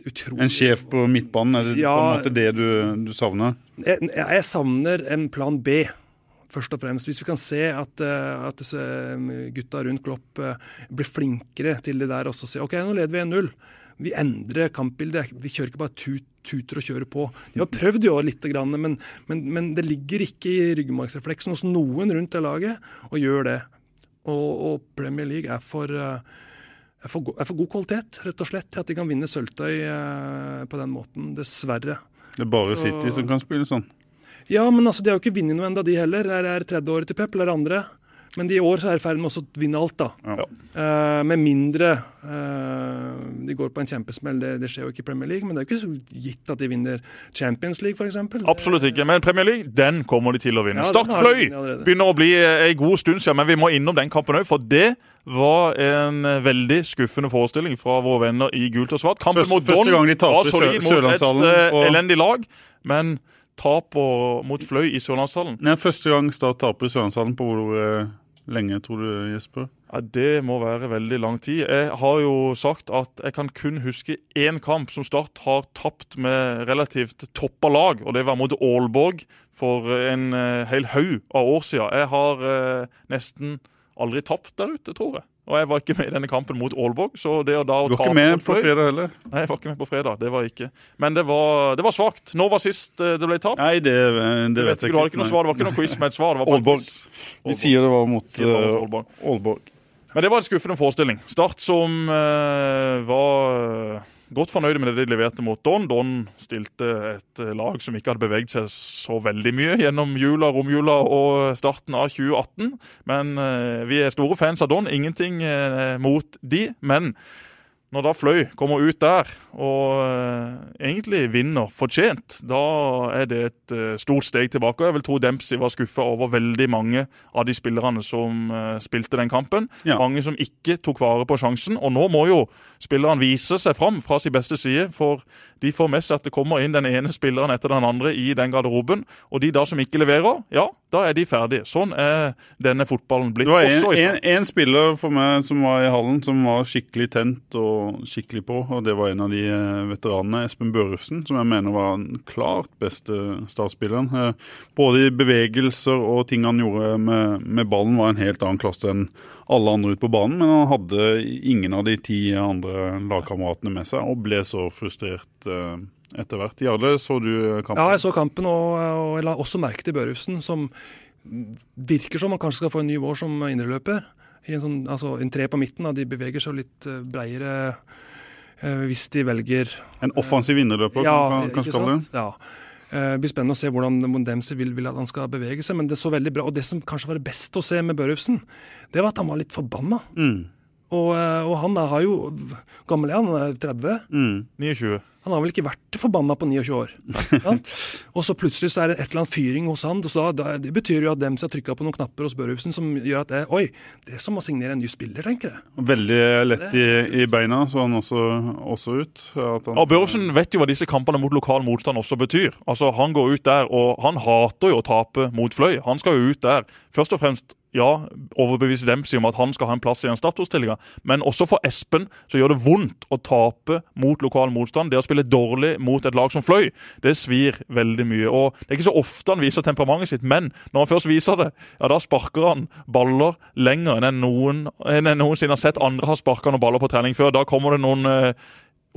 Utrolig En sjef på midtbanen, er det ja, på en måte det du, du savner? Jeg, jeg, savner en plan B, først og fremst. Hvis vi kan se at, eh, at gutta rundt Klopp eh, blir flinkere til det der og så sier OK, nå leder vi 1-0. Vi endrer kampbildet. Vi kjører ikke bare tut, tuter og kjører på. De har prøvd jo litt, men, men, men det ligger ikke i ryggmargsrefleksen hos noen rundt det laget å gjøre det. Og, og Premier League er for er for, er for, god kvalitet, rett og slett, til at de kan vinne sølvtøy eh, på den måten. Dessverre. Det er bare Så, City som kan spille sånn? Ja, men altså, de har jo ikke vunnet noe enda de heller. Det er tredje året til Pep, eller andre. Men i år så er de i ferd med å vinne alt, da. Ja. Uh, med mindre uh, de går på en kjempesmell. Det, det, skjer jo ikke i Premier League, men det er jo ikke så gitt at de vinner Champions League, f.eks. Absolutt ikke, men Premier League den kommer de til å vinne. Ja, Start fløy begynner å bli en god stund siden, men vi må innom den kampen òg, for det var en veldig skuffende forestilling fra våre venner i gult og svart. Kampen mot Don var solid mot et uh, elendig lag, men tap mot Fløy i Sørlandshallen. Er første gang Start taper i Sørlandshallen på hvor lenge, tror du, Jesper? Ja, Det må være veldig lang tid. Jeg har jo sagt at jeg kan kun huske én kamp som Start har tapt med relativt toppa lag, og det var mot Aalborg for en uh, hel haug av år siden. Jeg har uh, nesten aldri tapt der ute, tror jeg. Og jeg var ikke med i denne kampen mot Aalborg. så det å da Du var ikke med på fredag heller? Nei, jeg var ikke med på fredag. Det var jeg ikke. Men det var, det var svakt. Når var sist eh, det ble tap? Nei, det, det, det vet, jeg ikke. Du hadde ikke noe svar. Det var ikke noe quiz med et svar. Det var Aalborg. Vi sier det var mot uh, Aalborg. Men det var en skuffende forestilling. Start som uh, var godt fornøyde med det de leverte mot Don. Don stilte et eh, lag som ikke hadde beveget seg så veldig mye gjennom jula, romjula og starten av 2018. Men uh, vi er store fans av Don. Ingenting uh, mot de. Men Når da Fløy kommer ut der og eh, egentlig vinner fortjent, da er det et eh, stort steg tilbake. og Jeg vil tro Dempsey var skuffa over veldig mange av de spillerne som eh, spilte den kampen. Ja. Mange som ikke tok vare på sjansen. Og nå må jo spillerne vise seg fram fra sin beste side, for de får med seg at det kommer inn den ene spilleren etter den andre i den garderoben. Og de da som ikke leverer, ja, da er de ferdige. Sånn er denne fotballen blitt. Det var en, en spiller for meg som var i hallen som var skikkelig tent og skikkelig på, og det var en av de eh, veteranene, Espen Børufsen, som jeg mener var den klart beste startspilleren. Eh, Både i bevegelser og ting han gjorde med, med ballen var en helt annen klasse enn alle andre ute på banen, men han hadde ingen av de ti andre lagkameratene med seg, og ble så frustrert eh, etter hvert. Jarle, så du kampen? Ja, jeg så kampen, og, og jeg la også merke til Børufsen, som virker som han kanskje skal få en ny vår som indreløper. I en, sånn, altså, en tre på midten, da, de beveger seg litt bredere eh, hvis de velger En offensiv vinnerløper, Ja, kan man kalle det. Ja. Eh, Det blir spennende å se hvordan Mondemse vil, vil at han skal bevege seg, men det så veldig bra. Og det som kanskje var det beste å se med Børufsen, det var at han var litt forbanna. Mm. Og, eh, og han da har jo Gammel er han? Han er 30? Mm. 29. Han har vel ikke vært forbanna på 29 år. sant? Og så plutselig så er det et eller annet fyring hos han. Så da, da, det betyr jo at Dempsey har trykka på noen knapper hos Børhufsen som gjør at det, Oi, det er som å signere en ny spiller, tenker jeg. Veldig lett i, i beina, så han også, også ut. At han, Og Børhufsen vet jo hva disse kampene mot lokal motstand også betyr. Altså Han går ut der, og han hater jo å tape mot Fløy. Han skal jo ut der først og fremst ja, overbevise Dempsey om at han skal ha en plass i den startoppstillinga, men også for Espen så gjør det vondt å tape mot lokal motstand. Det å spille dårlig mot et lag som Fløy, det svir veldig mye. og Det er ikke så ofte han viser temperamentet sitt, men når han først viser det, ja da sparker han baller lenger enn noen, enn noensinne har sett andre har sparka noen baller på trening før. Da kommer det noen eh,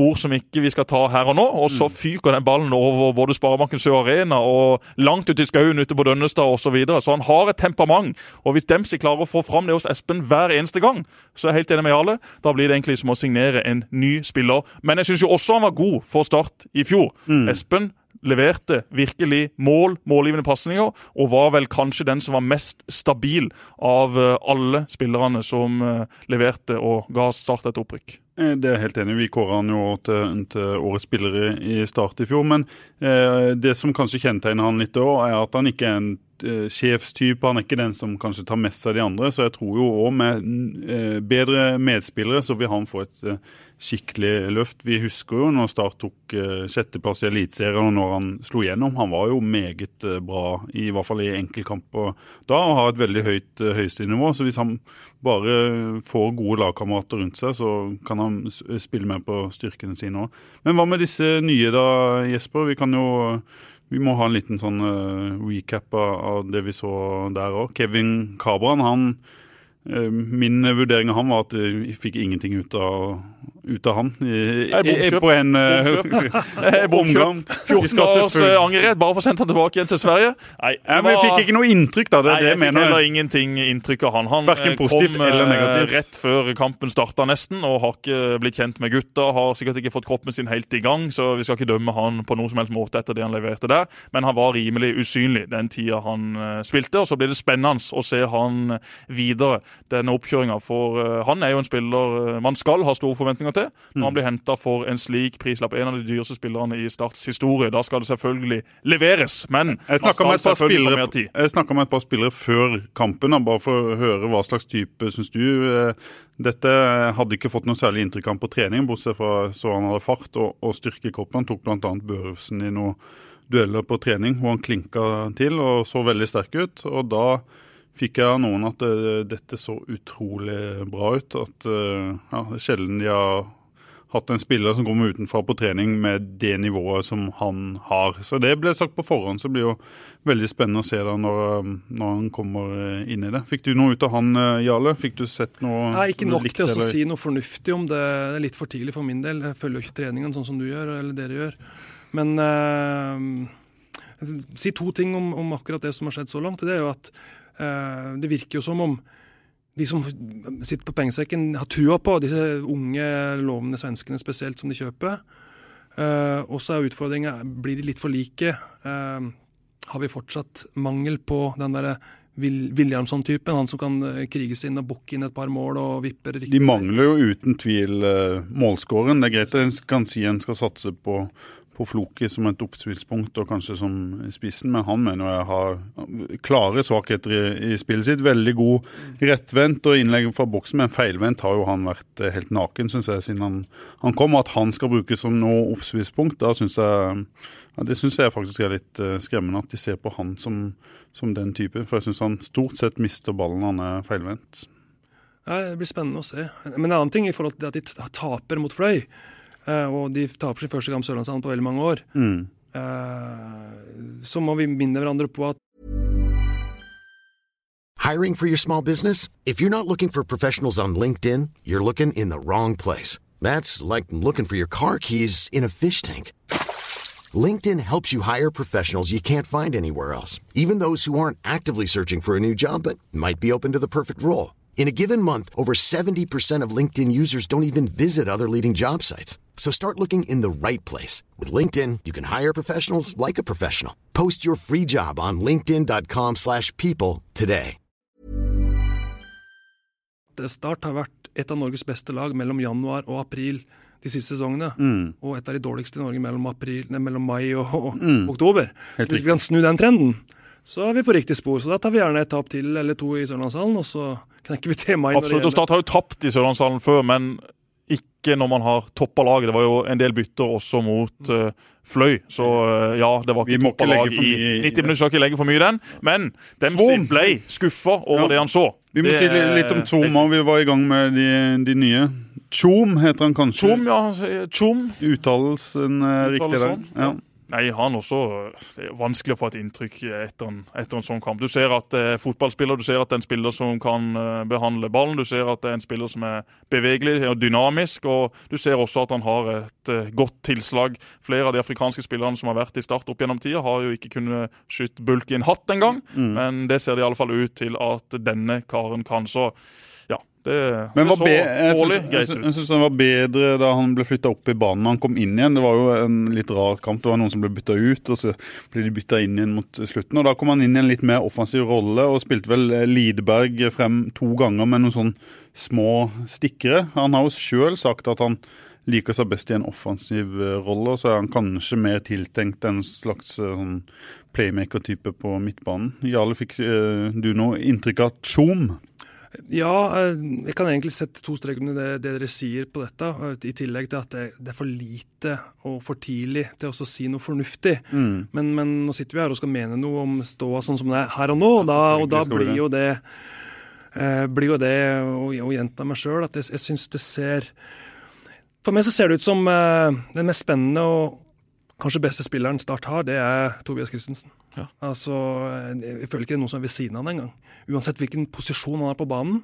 ord som ikke vi skal ta her og nå, og så fyker den ballen over både Sparebanken Sør Arena og langt ut i skauen ute på Dønnestad osv. Så, videre. så han har et temperament. Og hvis Dempsey klarer å få fram det hos Espen hver eneste gang, så er jeg helt enig med Jarle. Da blir det egentlig som å signere en ny spiller. Men jeg syns jo også han var god for Start i fjor. Espen leverte virkelig mål, målgivende pasninger, og var vel kanskje den som var mest stabil av eh, alle spillerne som eh, leverte og ga Start et opprykk. Eh, Det er helt enig. Vi kåra han jo til, til årets spillere i start i fjor. Men eh, det som kanskje kjennetegner han litt òg, er at han ikke er en eh, sjefstype. Han er ikke den som kanskje tar mest av de andre. Så jeg tror jo òg med eh, bedre medspillere så vil han få et eh, skikkelig løft. Vi husker jo når Start tok eh, sjetteplass i Eliteserien og når han slo gjennom. Han var jo meget bra, i hvert fall i enkeltkamper da, og har et veldig høyt eh, høyesterenivå. Så hvis han bare får gode lagkamerater rundt seg, så kan han s- spille med på styrkene sine òg. Men hva med disse nye da, Jesper? Vi kan jo vi må ha en liten sånn eh, recap av, det vi så der òg. Kevin Cabran, han Min vurdering av han var at jeg fikk ingenting ut av, ut av han i, på en eh, omgang. Vi 14 skal års angerrett bare for å sende han tilbake igjen til Sverige? Nei, ja, men Vi fikk ikke noe inntrykk, da. Det, Nei, jeg, det jeg jeg fikk mener. heller ingenting inntrykk av han. Han eh, kom eh, rett før kampen starta nesten, og har ikke blitt kjent med gutta. Har sikkert ikke fått kroppen sin helt i gang, så vi skal ikke dømme han på noen som helst måte etter det han leverte der. Men han var rimelig usynlig den tida han eh, spilte, og så blir det spennende å se han videre. Denne oppkjøringa, for eh, han er jo en spiller eh, man skal ha store forventninger til når han blir henta for en slik prislapp. En av de dyreste spillerne i Starts historie. Da skal det selvfølgelig leveres, men Jeg snakka med, med et par spillere før kampen, bare for å høre hva slags type syns du. eh, Dette hadde ikke fått noe særlig inntrykk av på trening, bortsett fra så han hadde fart og, og styrke i kroppen. Han tok bl.a. Børufsen i noen dueller på trening hvor han klinka til og så veldig sterk ut. Og da fikk jeg av noen at eh, dette så utrolig bra ut. At eh, ja, det er sjelden de har hatt en spiller som kommer utenfra på trening med det nivået som han har. Så det ble sagt på forhånd, så det blir jo veldig spennende å se da når, når han kommer eh, inn i det. Fikk du noe ut av han, eh, Jarle? Fikk du sett noe? Nei, ikke nok til å si noe fornuftig om det. Det er litt for tidlig for min del. Jeg følger jo ikke treningen sånn som du gjør, eller dere gjør. Men eh, si to ting om, om akkurat det som har skjedd så langt. Det er jo at eh, det virker jo som om de som sitter på pengesekken, har trua på disse unge, lovende svenskene spesielt, som de kjøper. Uh, og så er utfordringa blir de litt for like. Uh, har vi fortsatt mangel på den derre Williamson-typen. Han som kan eh, kriges inn og bukke inn et par mål og vipper riktig. De mangler jo uten tvil uh, målskåren. Det er greit at en kan si en skal satse på, på Floki som et oppspillspunkt og kanskje som spissen, men han mener jeg har klare svakheter i, i spillet sitt. Veldig god rettvendt og innlegg fra boksen, men feilvendt har jo han vært eh, helt naken, syns jeg, siden han, han kom. At han skal brukes som noe oppspillspunkt, da syns jeg ja, Det syns jeg faktisk er litt uh, skremmende, at de ser på han som, som den type. For jeg syns han stort sett mister ballen når han er feilvendt. Det blir spennende å se. Men en annen ting i forhold til at de taper mot Fløy. Uh, og de taper sin første kamp Sørlandshallen på veldig mange år. Mm. Uh, så må vi minne hverandre på at Hiring for your small business? If you're not looking for professionals on LinkedIn, you're looking in the wrong place. That's like looking for your car keys in a fish tank. LinkedIn helps you hire professionals you can't find anywhere else, even those who aren't actively searching for a new job but might be open to the perfect role. In a given month, over 70% of LinkedIn users don't even visit other leading job sites. So start looking in the right place. With LinkedIn, you can hire professionals like a professional. Post your free job on linkedin.com slash people today. Start har vært et av Norges beste lag mellom januar og april de siste sesongene. Mm. Og et av de dårligste i Norge mellom, april, nei, mellom mai og, og Mm. oktober. Helt Hvis vi kan snu den trenden, så er vi på riktig spor. Så da tar vi gjerne et tap til eller to i Sørlandshallen, og så knekker vi temaet Absolutt. og Start har jo tapt i Sørlandshallen før, men ikke når man har toppa laget. Det var jo en del bytter også mot uh, Fløy, så uh, ja, det var ikke toppa lag i 90 det. minutter. Skal ikke legge for mye i den, men Dempsey ble skuffa over Ja. det han så. Vi må Det si li- litt om òg. Vi var i gang med de, de nye. Tjom heter han kanskje. Tjom, ja. Tjom. Uttalelsen er riktig der. sånn, ja. Nei, han også Det er vanskelig å få et inntrykk etter en, etter en sånn kamp. Du ser at det er fotballspiller, du ser at det er en spiller som kan eh, behandle ballen. Du ser at det er en spiller som er bevegelig og dynamisk. Og du ser også at han har et eh, godt tilslag. Flere av de afrikanske spillerne som har vært i Start opp gjennom tida, har jo ikke kunnet skyte bulk i en hatt engang. Mm. Men det ser det i alle fall ut til at denne karen kan. Så det, Men var så be jeg tålelig syns- jeg syns- jeg syns var bedre da han ble flytta opp i banen. Han kom inn igjen. Det var jo en litt rar kamp. Det var noen som ble bytta ut, og så ble de bytta inn igjen mot slutten. Og Da kom han inn i en litt mer offensiv rolle og spilte vel Lideberg Lidberg frem to ganger med noen sånn små stikkere. Han har jo sjøl sagt at han liker seg best i en offensiv eh, rolle, og så er han kanskje mer tiltenkt en slags eh, sånn playmaker-type på midtbanen. Jarle, fikk eh, du noe inntrykk av Tjom? Ja, eh, jeg kan egentlig sette to streker under det, det dere sier på dette. eh, I tillegg til at det, det er for lite og for tidlig til å si noe fornuftig. Mm. Men, men nå sitter vi her og skal mene noe om ståa sånn som det er her og nå, og da, og da blir jo det eh, blir jo det å, å gjenta meg sjøl at jeg, jeg syns det ser For meg så ser det ut som eh, den mest spennende og kanskje beste spilleren Start har, det er Tobias Christensen. Ja. Altså, jeg føler ikke det er noen som er ved siden av ham engang. Uansett hvilken posisjon han har på banen.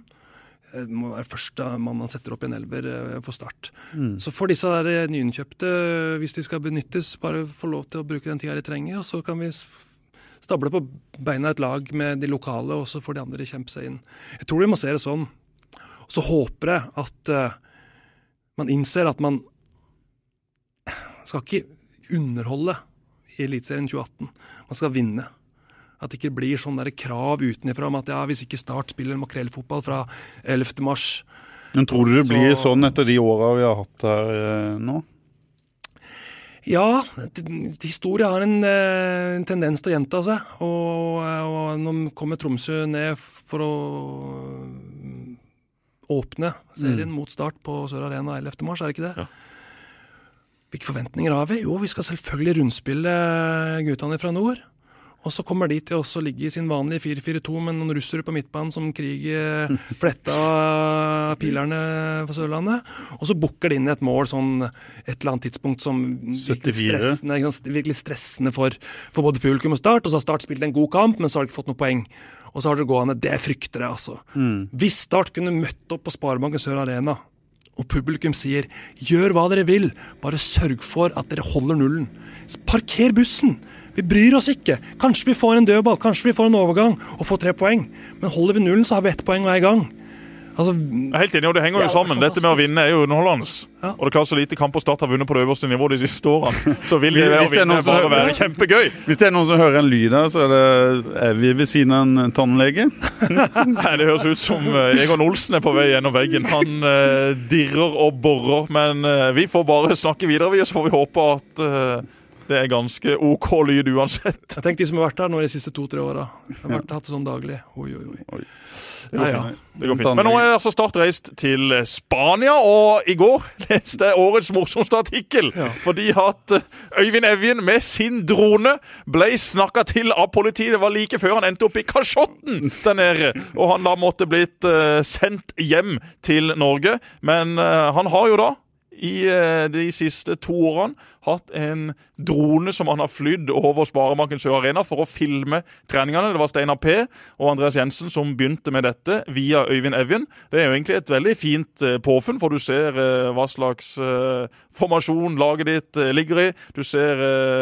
eh, Det må være første mann han setter opp i en elver eh, for Start. Så får disse der eh, nyinnkjøpte, hvis de skal benyttes, bare få lov til å bruke den tida de trenger. Og så kan vi stable på beina et lag med de lokale, og så får de andre kjempe seg inn. Jeg tror vi må se det sånn. Og så håper jeg at uh, man innser at man skal ikke underholde i Eliteserien 2018. Man skal vinne. At det ikke blir sånn der krav utenfra om at ja, hvis ikke Start spiller makrellfotball fra 11. mars Men tror du det Så- blir sånn etter de åra vi har hatt her eh, nå? Ja, historie har en, eh, en tendens til å gjenta seg. Og, og nå kommer Tromsø ned for å mm, åpne serien mot start på Sør Arena 11. mars, er det ikke det? Ja. Hvilke forventninger har vi? Jo, vi skal selvfølgelig rundspille guttene fra nord. Og så kommer de til å ligge i sin vanlige 4-4-2 med noen russere på midtbanen som kriger fletta pilerne på Sørlandet. Og så booker de inn et mål sånn et eller annet tidspunkt som virkelig stressende, virkelig stressende for, for både publikum og Start. Og så har Start spilt en god kamp, men så har de ikke fått noe poeng. Og så har dere gående. Det frykter jeg, altså. Hvis Start kunne møtt opp på Sparebanken Sør Arena og publikum sier 'gjør hva dere vil, bare sørg for at dere holder nullen'. Parker bussen! Vi bryr oss ikke. Kanskje vi får en dødball, kanskje vi får en overgang og får tre poeng. Men holder vi nullen, så har vi ett poeng hver gang. Altså, helt enig, og Det henger jo Ja, sammen. Dette med å vinne er jo underholdende. Ja. Og det er klart Så lite kamper Start har vunnet på det øverste nivået de siste årene, så vil det Hvis- det å vinne bare hører, være kjempegøy. Hvis det er noen som hører en lyd her, så er, det, er vi ved siden av en tannlege. Nei, Det høres ut som eh, Egon Olsen er på vei gjennom veggen. Han eh, dirrer og borer. Men eh, vi får bare snakke videre, vi, så får vi håpe at eh, det er ganske OK lyd uansett. jeg tenker de som har vært her nå de siste to-tre åra. Har hatt det sånn daglig. Oi, oi, oi. Det går Ja, ja. fint. Det går fint. Men nå er altså Start reist til Spania, og i går leste jeg årets morsomste artikkel. Fordi at eh, Øyvind Evjen med sin drone ble snakka til av politiet. Det var like før han endte opp i kasjotten der nede. Og han da måtte blitt eh, sendt hjem til Norge. Men eh, han har jo da i eh, de siste to årene hatt en drone som han har flydd over Sparebanken Sør Arena for å filme treningene. Det var Steinar P og Andreas Jensen som begynte med dette via Øyvind Evjen. Det er jo egentlig et veldig fint eh, påfunn, for du ser eh, hva slags eh, formasjon laget ditt ligger i. Du ser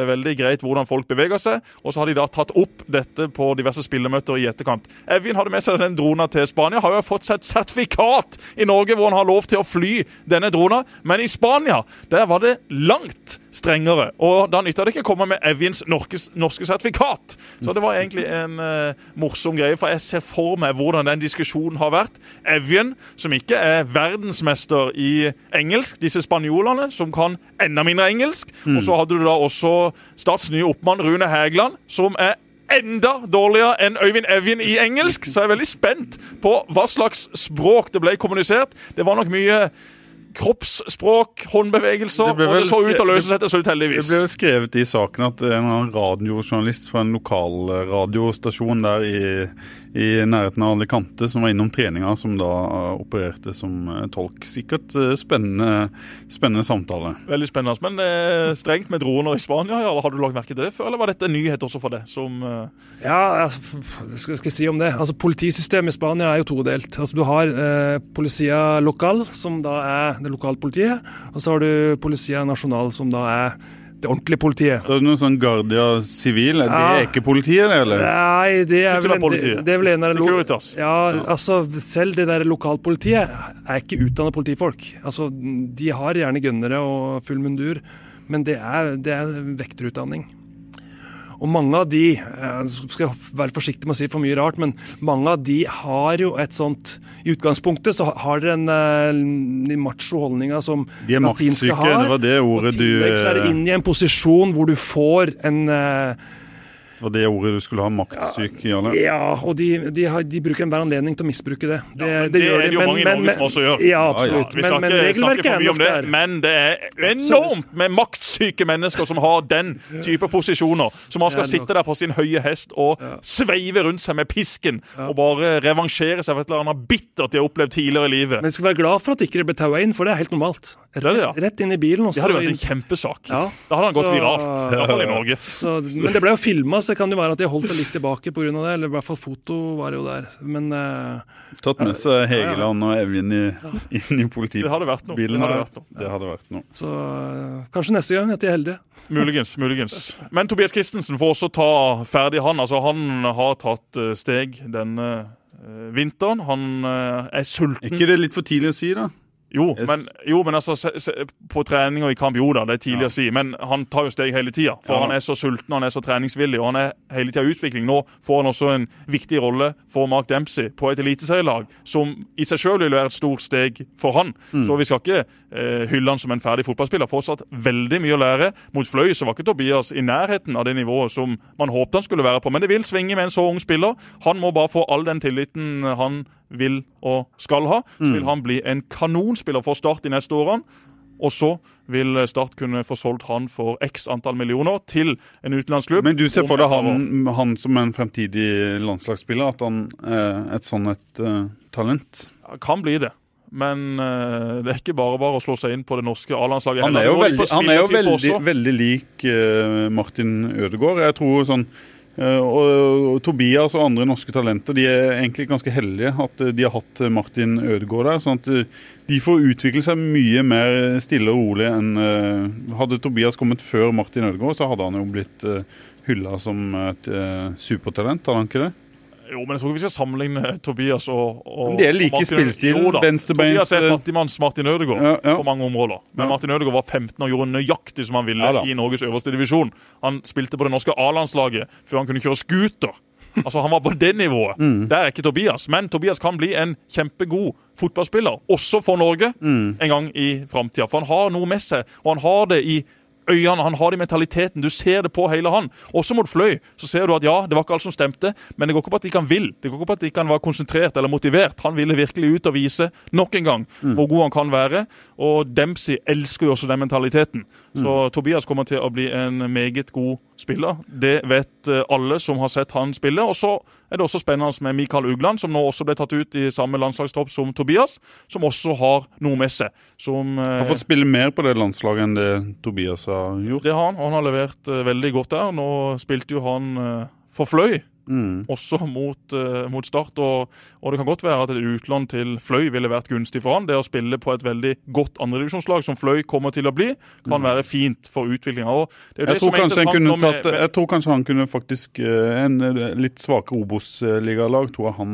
veldig greit hvordan folk beveger seg. Og så har de da tatt opp dette på diverse spillemøter i etterkant. Evjen hadde med seg den drona til Spania. Har jo fått seg et sertifikat i Norge hvor han har lov til å fly denne drona, men i Spania der var det langt strengere. Og da nytta det ikke å komme med Evjens norske, norske sertifikat. Så det var egentlig en uh, morsom greie, for jeg ser for meg hvordan den diskusjonen har vært. Evjen, som ikke er verdensmester i engelsk, disse spanjolene som kan enda mindre engelsk. Og så hadde du da også Stats nye oppmann Rune Hægeland, som er enda dårligere enn Øyvind Evjen i engelsk. Så jeg er veldig spent på hva slags språk det ble kommunisert. Det var nok mye kroppsspråk, håndbevegelser, Det og det så ut til å løse seg til slutt, Det ble vel skrevet i saken at en eller annen radiojournalist fra en lokal eh, radiostasjon der i, i nærheten av Alicante som var innom treninga, som da eh, opererte som eh, tolk. Sikkert spennende, spennende samtale. Veldig spennende. Men eh, strengt med droner i Spania, ja, har du lagt merke til det før, eller var dette en nyhet også for deg? Som, eh, Ja, hva skal, skal jeg si om det? Altså, Politisystemet i Spania er jo todelt. Altså, du har eh, Policia Local, som da er det lokale politiet, og så har du politiet nasjonal, som da er det ordentlige politiet. Så er det noe sånn Guardia sivil? er det er ikke politiet, det, eller? Nei, det er, vel en, det, det er vel en av de lo- Ja, altså selv det der lokalpolitiet er ikke utdannet politifolk. Altså, De har gjerne gønnere og full mundur, men det er, det er vekterutdanning. Og mange av de jeg skal være forsiktig med å si for mye rart, men mange av de har jo et sånt I utgangspunktet så har dere en uh, macho holdninga som De er maktsyke, det var det ordet og du tillegg så er det eh, inn i en posisjon hvor du får en eh, var det ordet du skulle ha, maktsyk, Janne? Ja, og de, de, har, de bruker enhver anledning til å misbruke det. Det, ja, det er det jo mange i Norge som også gjør. Ja, absolutt. vi Men, snakker, men regelverket er nok om det, der. men det er enormt med maktsyke mennesker som har den type posisjoner. Som man skal sitte der på sin høye hest og sveive rundt seg med pisken og bare revansjere seg for et eller annet bittert de har opplevd tidligere i livet. Men jeg skal være glad for at ikke det ble taua inn, for det er helt normalt. Er ja. Rett inn i bilen. Også. Det hadde vært en kjempesak. Ja. Da hadde han gått Så- viralt. I hvert fall i Norge. Så, men det ble jo filma, så det kan jo være at de holdt seg litt tilbake pga. det. Eller i hvert fall foto var jo der. Men uh, Tatt med seg Hegeland og Evjen i, inn i politibilen. Det hadde vært noe. Det hadde vært noe. Det hadde vært noe. så uh, kanskje neste gang at de er heldige. Muligens, muligens. Men Tobias Christensen får også ta ferdig, han. Altså, han har tatt eh, steg denne eh, vinteren. Han eh, er sulten. Er ikke det litt for tidlig å si, da? Jo, men, jo, men altså, se, se, på trening og i kamp, jo da, det er tidlig Ja. å si. Men han tar jo steg hele tida. For Ja. han er så sulten, han er så treningsvillig, og han er hele tida i utvikling. Nå får han også en viktig rolle for Mark Dempsey på et eliteserielag, som i seg sjøl vil være et stort steg for han. Mm. Så vi skal ikke eh, hylle han som en ferdig fotballspiller. Fortsatt veldig mye å lære. Mot Fløy så var ikke Tobias i nærheten av det nivået som man håpet han skulle være på. Men det vil svinge med en så ung spiller. Han må bare få all den tilliten han vil og skal ha. Så Mm. vil han bli en kanonspiller for Start de neste årene. Og så vil Start kunne få solgt han for x antall millioner til en utenlandsklubb. Men du ser for deg han, han som en fremtidig landslagsspiller, at han er et sånn et uh, talent? Kan bli det. Men uh, det er ikke bare bare å slå seg inn på det norske A-landslaget. Han er jo veldig, han er jo veldig, veldig lik uh, Martin Ødegaard. Jeg tror sånn eh, og, og Tobias og andre norske talenter de er egentlig ganske heldige at eh, de har hatt eh, Martin Ødegaard der. sånn at eh, de får utvikle seg mye mer stille og rolig enn eh, Hadde Tobias kommet før Martin Ødegaard, så hadde han jo blitt hylla som et eh, supertalent, hadde han ikke det? Jo, men jeg tror ikke vi skal sammenligne Tobias og, og Men de er like spillestil, venstrebeint, Tobias er eh, fattigmanns Martin Ødegaard Ja, ja. på mange områder. Men. Martin Ødegaard var 15 og gjorde nøyaktig som han ville i Norges øverste divisjon. Han spilte på det norske A-landslaget før han kunne kjøre scooter. Altså, Han var på det nivået. Mm. Det er ikke Tobias. Men Tobias kan bli en kjempegod fotballspiller, også for Norge, Mm. en gang i framtida. For han har noe med seg, og han har det i øynene, han har det i mentaliteten. Du ser det på hele han. Også mot Fløy så ser du at ja, det var ikke alt som stemte, men det går ikke på at ikke han vil. Det går ikke på at ikke han var konsentrert eller motivert. Han ville virkelig ut og vise nok en gang hvor god han kan være. Og Dempsey elsker jo også den mentaliteten. Så Tobias kommer til å bli en meget god spiller. Det vet eh, alle som har sett han spille. Og så er det også spennende med Mikael Ugland, som nå også ble tatt ut i samme landslagstropp som Tobias, som også har noe med seg. Som eh, Har fått spille mer på det landslaget enn det Tobias har gjort. det har han, og han har levert eh, veldig godt der. Nå spilte jo han for Fløy, Mm. også mot, uh, mot Start. Og, og det kan godt være at et utlån til Fløy ville vært gunstig for han. Det å spille på et veldig godt andredivisjonslag, som Fløy kommer til å bli, kan være fint for utviklinga. Mm. Jeg jeg tror kanskje han kunne faktisk eh, En eh, litt svakere Obos-ligalag tror jeg han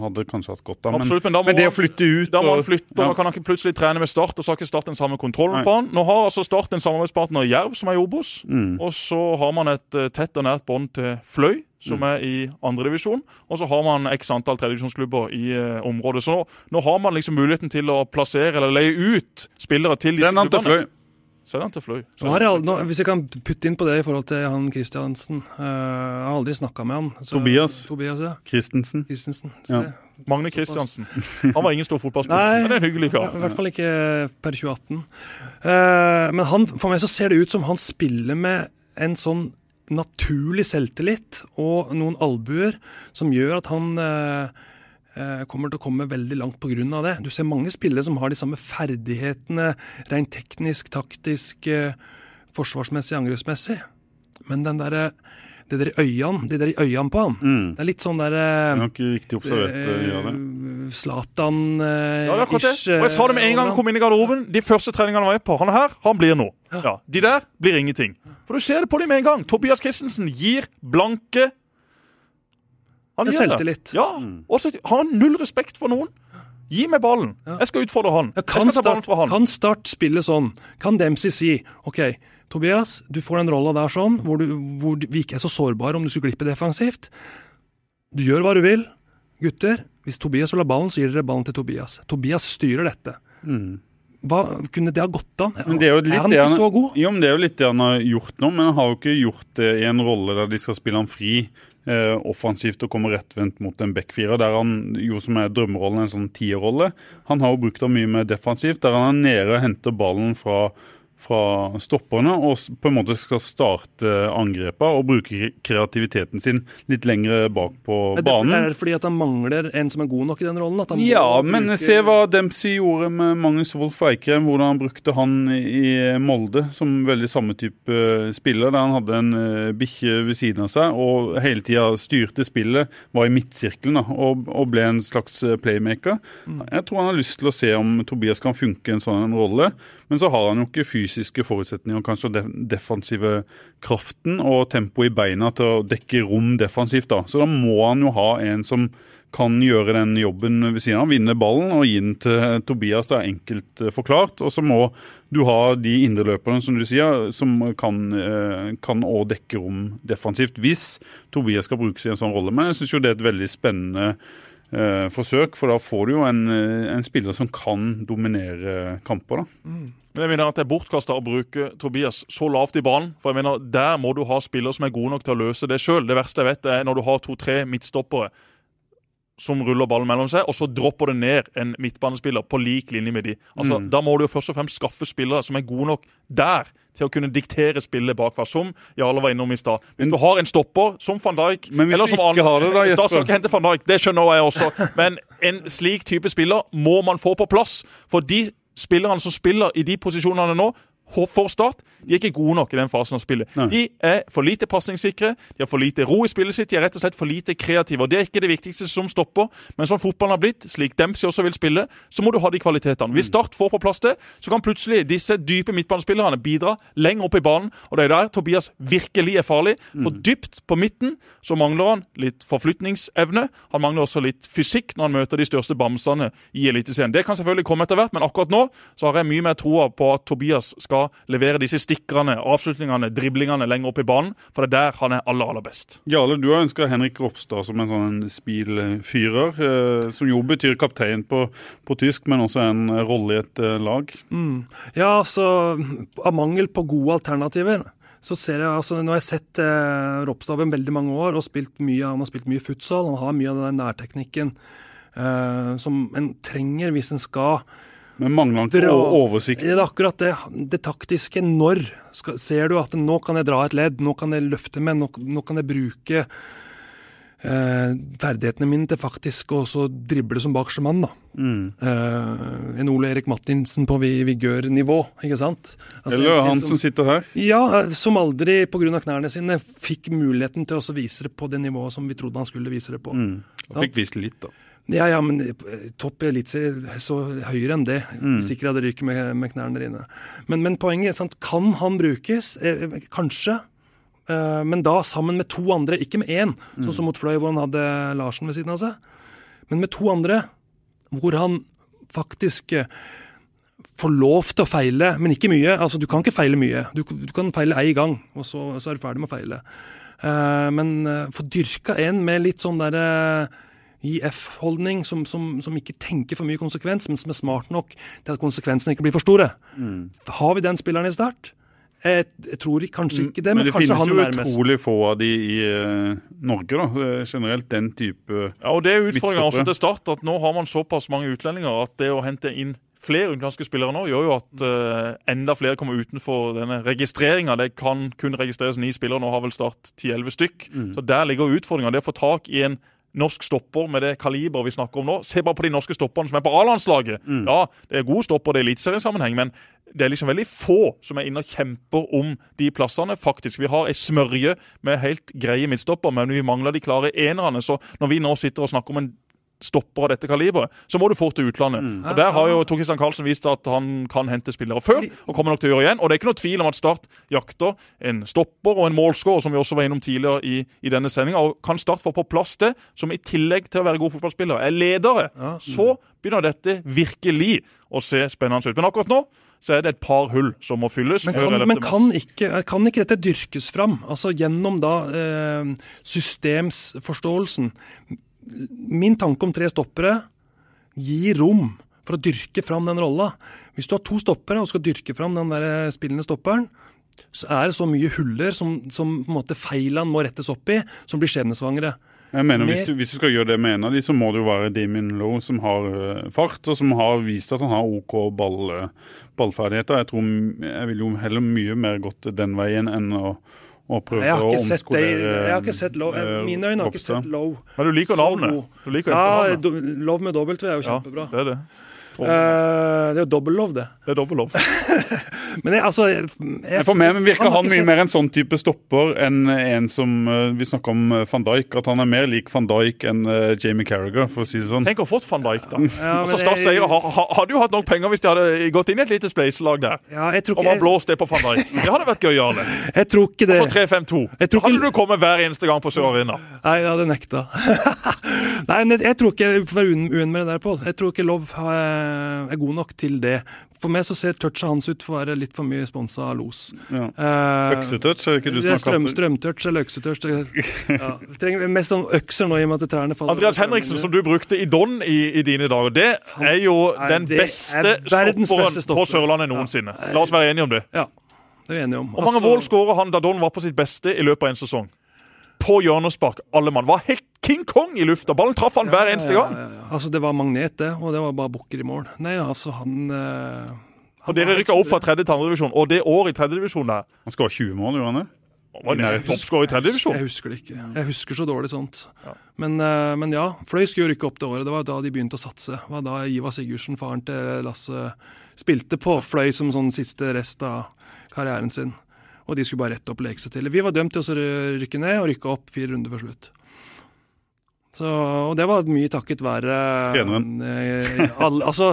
hadde kanskje hatt godt av. Men, Absolutt, men må men det å flytte ut Da må han flytte, og ja. kan han ikke plutselig trene med Start, og så har ikke Start den samme kontrollen Nei. på han. Nå har altså Start en samarbeidspartner Jerv, som er i Obos. Mm. Og så har man et tett og nært bånd til Fløy, som Mm. er i andredivisjon. Og så har man x antall tredjedivisjonsklubber i eh, området. Så nå, nå har man liksom muligheten til å plassere eller leie ut spillere til disse Send han til klubbene. Fløy. Send han til Fløy. Nå har jeg, al- nå, hvis jeg kan putte inn på det i forhold til han Kristiansen Uh, Jeg har aldri snakka med han. så- Tobias. Tobias, ja. Christensen. Christensen. Ja. det- Magne Kristiansen. Han var ingen stor fotballspiller, men det er en hyggelig kar. I hvert fall ikke per 2018. Uh, men han, for meg så ser det ut som han spiller med en sånn naturlig selvtillit og noen albuer som gjør at han eh, eh, kommer til å komme veldig langt pga. det. Du ser mange spillere som har de samme ferdighetene rent teknisk, taktisk, eh, forsvarsmessig, angrepsmessig. Men den derre det der i øynene, de der øynene på han, Mm. det er litt sånn der er riktig observert. eh. Zlatan-ish Ja, det er akkurat det. Og jeg sa det med en gang han kom inn i garderoben. De første treningene var jeg på. Han er her, han blir noe. Ja, De der blir ingenting. For du ser det på dem med en gang. Tobias Christensen gir blanke Han Det er gir det. selvtillit. Ja, Også, han har han null respekt for noen. Gi meg ballen. Jeg skal utfordre han. Ja, Jeg skal ta ballen fra han. kan Start spille sånn? Kan Dempsey si OK, Tobias, du får den rolla der sånn, hvor, du, hvor vi ikke er så sårbare om du skulle glippe defensivt. Du gjør hva du vil. Gutter, hvis Tobias vil ha ballen, så gir dere ballen til Tobias. Tobias styrer dette. Hva, kunne det ha gått an? Mm. Men det er jo litt han ikke ikke så god? Jo, men det er jo litt det han har gjort nå, men han har jo ikke gjort det i en rolle der de skal spille han fri eh, offensivt og komme rettvendt mot en backfirer, der han jo som er drømmerollen, en sånn tierrolle. Han har jo brukt det mye mer defensivt, der han er nede og henter ballen fra fra stopperne og på en måte skal starte angrepet og bruke kreativiteten sin litt lenger bak på Er det, banen. er det fordi at han mangler en som er god nok i den rollen? At han Ja, men bruke- se hva Dempsey gjorde med Magnus Wolff Eikrem. Hvordan han brukte han i Molde som veldig samme type eh, spiller. Der han hadde en uh, bikkje ved siden av seg og hele tida styrte spillet. Var i midtsirkelen da, og, og ble en slags eh, playmaker. Jeg tror han har lyst til å se om Tobias kan funke i en sånn rolle. Men så har han jo ikke fysiske forutsetninger, kanskje den defensive kraften og tempo i beina til å dekke rom defensivt. da. Så da må han jo ha en som kan gjøre den jobben ved siden av, vinne ballen og gi den til Tobias. Det er enkelt eh, forklart. Og så må du ha de indreløperne som du sier, som kan, eh, kan også dekke rom defensivt, hvis Tobias skal brukes i en sånn rolle. Men jeg syns jo det er et veldig spennende forsøk, for da får du jo en, eh, en spiller som kan dominere kamper. da. Men jeg mener at det er bortkasta å bruke Tobias så lavt i banen. For jeg mener, Der må du ha spillere som er gode nok til å løse det sjøl. Det verste jeg vet, er når du har to-tre midtstoppere som ruller ballen mellom seg, og så dropper det ned en midtbanespiller på lik linje med de. Altså, Da må du jo først og fremst skaffe spillere som er gode nok der til å kunne diktere spillet bakfra, som Jarle var innom i stad. Hvis du har en stopper som van Dijk Men hvis eller du som ikke Arne- har det da, Da skal ikke hente van Dijk, det skjønner jeg også. Men en slik type spiller må man få på plass. For de spillerne som spiller i de posisjonene nå, for Start. De er ikke gode nok i den fasen av spillet. Nei. De er for lite pasningssikre, de har for lite ro i spillet sitt, de er rett og slett for lite kreative. og Det er ikke det viktigste som stopper, men sånn fotballen har blitt, slik Dempsey også vil spille, så må du ha de kvalitetene. Hvis Start får på plass det, så kan plutselig disse dype midtbanespillerne bidra lenger opp i banen, og det er der Tobias virkelig er farlig. For dypt på midten så mangler han litt forflytningsevne. Han mangler også litt fysikk når han møter de største bamsene i Eliteserien. Det kan selvfølgelig komme etter hvert, men akkurat nå så har jeg mye mer troa på at Tobias skal levere disse stikkerne, avslutningene, driblingene lenger opp i banen, for det er der han er aller, aller best. Jarle, du har ønska Henrik Ropstad som en sånn spilfyrer, eh, som jo betyr kaptein på, på tysk, men også en rolle i et eh, lag. Ja, altså av mangel på gode alternativer så ser jeg, altså Nå har jeg sett eh, Ropstad over veldig mange år og spilt mye, han har spilt mye futsal. Han har mye av den nærteknikken eh, som en trenger hvis en skal Men mangler han oversikt? Det er akkurat det, det taktiske. Når skal, ser du at nå kan jeg dra et ledd, nå kan jeg løfte meg, nå, nå kan jeg bruke eh, ferdighetene mine til faktisk å så drible som bakerste mann. da. Mm. Eh, en Ole Erik Martinsen på vigørnivå, ikke sant? Altså, Eller han som sitter her? Ja, eh, som aldri pga. knærne sine fikk muligheten til å vise det på det nivået som vi trodde han skulle vise det på. Mm. Han fikk vist litt, da. Ja, ja, men topp eliteserie så høyere enn det. Hvis ikke hadde ryket med, med knærne der inne. Men, men poenget er sant, kan han brukes? Eh, eh, kanskje. Eh, men da sammen med to andre, ikke med én, sånn som mot Fløy, hvor han hadde Larsen ved siden av seg. Men med to andre, hvor han faktisk får lov til å feile, men ikke mye. Altså, Du kan ikke feile mye. Du, du kan feile én gang, og så, så er du ferdig med å feile. Eh, men få dyrka en med litt sånn derre IF-holdning, som, som, som ikke tenker for mye konsekvens, men som er smart nok til at konsekvensene ikke blir for store. Har vi den spilleren i start? Jeg, jeg tror kanskje ikke det, men, Men det kanskje finnes han jo er nærmest. utrolig få av de i uh, Norge, da. Generelt den type Ja, og Det er utfordringa også til Start at nå har man såpass mange utlendinger at det å hente inn flere utenlandske spillere nå gjør jo at uh, enda flere kommer utenfor denne registreringa. Det kan kun registreres ni spillere, nå har vel Start 10-11 stykk. Mm. Så der ligger utfordringa. Det å få tak i en norsk stopper med det kaliberet vi snakker om nå. Se bare på de norske stopperne som er på A-landslaget. Mm. Ja, det er gode stopper det er eliteseriesammenheng, men det er liksom veldig få som er inne og kjemper om de plassene. faktisk. Vi har ei smørje med helt greie midtstopper, men vi mangler de klare enerne. Så når vi nå sitter og snakker om en stopper av dette kaliberet, så må du fort til utlandet. Mm. Og Der har jo Tor Christian Karlsen vist at han kan hente spillere før, og kommer nok til å gjøre igjen. Og det er ikke noe tvil om at Start jakter en stopper og en målskårer, som vi også var innom tidligere i, i denne sendinga. Kan Start få på plass det, som i tillegg til å være gode fotballspillere, er ledere, så begynner dette virkelig å se spennende ut. Men akkurat nå så er det et par hull som må fylles. Men kan, men kan, ikke, kan ikke dette dyrkes fram? Altså gjennom da eh, systemsforståelsen. Min tanke om tre stoppere gir rom for å dyrke fram den rolla. Hvis du har to stoppere og skal dyrke fram den der spillende stopperen, så er det så mye huller som, som på en måte feilene må rettes opp i, som blir skjebnesvangre. Jeg mener, hvis du, hvis du skal gjøre det med en av de, så må det jo være Damien Lowe, som har eh, fart, og som har vist at han har OK ball, eh, ballferdigheter. Jeg tror jeg vil jo heller mye mer gått den veien enn å, å prøve å omskolere Jeg har ikke sett low. eh, Mine øyne har ikke sett low. Men du liker navnet. Du liker Ja, love med dobbelt er jo kjempebra. Ja, det er det. Eh, det er jo dobbel lov, det. Det er dobbel lov. Men jeg, altså jeg, jeg, For meg virker har han mye sett- mer en sånn type stopper enn en som uh, Vi snakker om eh, van Dijk. At han er mer lik van Dijk enn Jamie Carragher, for å si det sånn. Tenk å ha fått van Dijk, da. Ja, altså, men Start jeg- Seier ha- ha- hadde jo hatt nok penger hvis de hadde gått inn i et lite spleiselag der. Ja, jeg tror Og man blåst det på van Dijk. Det hadde vært gøy, Jarle. jeg tror ikke det. For 3-5-2. Ikke- Hadde du kommet hver eneste gang på Sør Arena? Nei, jeg hadde nekta. Nei, men jeg, jeg tror ikke jeg får være uen- uen med det der, Pål. Jeg tror ikke Lov har- er god nok til det. For meg så ser touchet hans ut for å være litt for mye sponsa av Los. Ja. Eh, Øksetouch, er det ikke du som har kalt det? strømtouch eller øksetouch. Ja. Vi trenger mest sånn økser nå i og med at trærne faller. Andreas Henriksen, som du brukte i Don i, i dine dager, det er jo Nei, den beste stopperen beste stopper. på Sørlandet noensinne. La oss være enige om det. Ja, det er vi enige om. Hvor mange Altså- mål skåra han da Don var på sitt beste i løpet av en sesong? På hjørnespark, alle mann. Var helt King Kong i lufta. Ballen traff han hver eneste gang. Ja, ja, ja. Altså, det var magnet, det, og det var bare bukker i mål. Nei, altså, han, eh, han Og dere rykka opp fra tredje til andredivisjon, og det året i tredjedivisjon der Han skåra 20 mål, gjorde han det? var nesten toppskårer i tredjedivisjon. Jeg husker det ikke. Jeg husker så dårlig sånt. Men, eh, men ja, Fløy skulle jo rykke opp det året. Det var da de begynte å satse. Det var da Ivar Sigurdsen, faren til Lasse, spilte på Fløy som sånn siste rest av karrieren sin. Og de skulle bare rette opp og leke seg til. Vi var dømt til å rykke ned og rykke opp fire runder før slutt. Så, og det var mye takket være eh, alle, altså,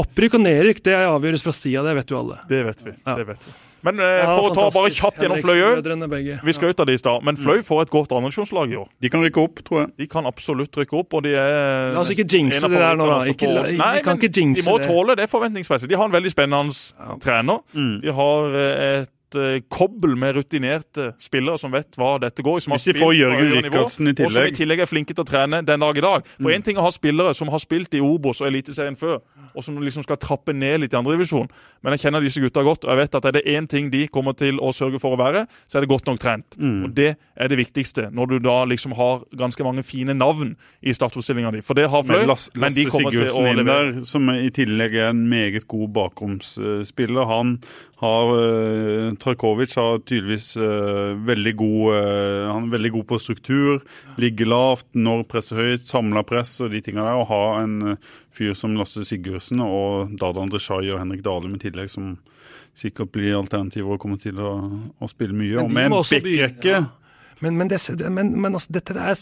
opprykk og nedrykk det avgjøres fra sida, det vet jo alle. Det vet vi. Ja. det vet vi. Men eh, Ja, for å ta bare kjapt gjennom Fløy òg. Henriksen-brødrene begge. Vi skrøt av det i stad, men Fløy får et godt andredivisjonslag i år. De kan rykke opp, tror jeg. De kan absolutt rykke opp, og de er La oss ikke jinxe det der nå, da. Ikke la- oss. vi Nei, kan ikke jinxe De må tåle det forventningspresset. De har en veldig spennende trener. De har eh, et eh, kobbel med rutinerte spillere som vet hva dette går i. Hvis de får Jørgen Rikardsen i Og som i tillegg. tillegg er flinke til å trene den dag i dag. For én ting er å ha spillere som har spilt i Obos og Eliteserien før, og som liksom skal trappe ned litt i andredivisjon. Men jeg kjenner disse gutta godt, og jeg vet at er det én ting de kommer til å sørge for å være, så er det godt nok trent. Og det er det viktigste, når du da liksom har ganske mange fine navn i startoppstillinga di. For det har Fløy, men de kommer kommer til å Sigurdsen levere. der, som i tillegg er en meget god bakromsspiller. Han har uh, Trajkovic har tydeligvis uh, veldig god uh, Han er veldig god på struktur. Ligger lavt, når presset høyt, samla press og de tinga der. Å ha en eh, fyr som Lasse Sigurdsen og Dada Dreshai og Henrik Dalum i tillegg, som sikkert blir alternativer og kommer til å, å spille mye. Og med en backrekke. Men, men, det, men, men altså, dette er,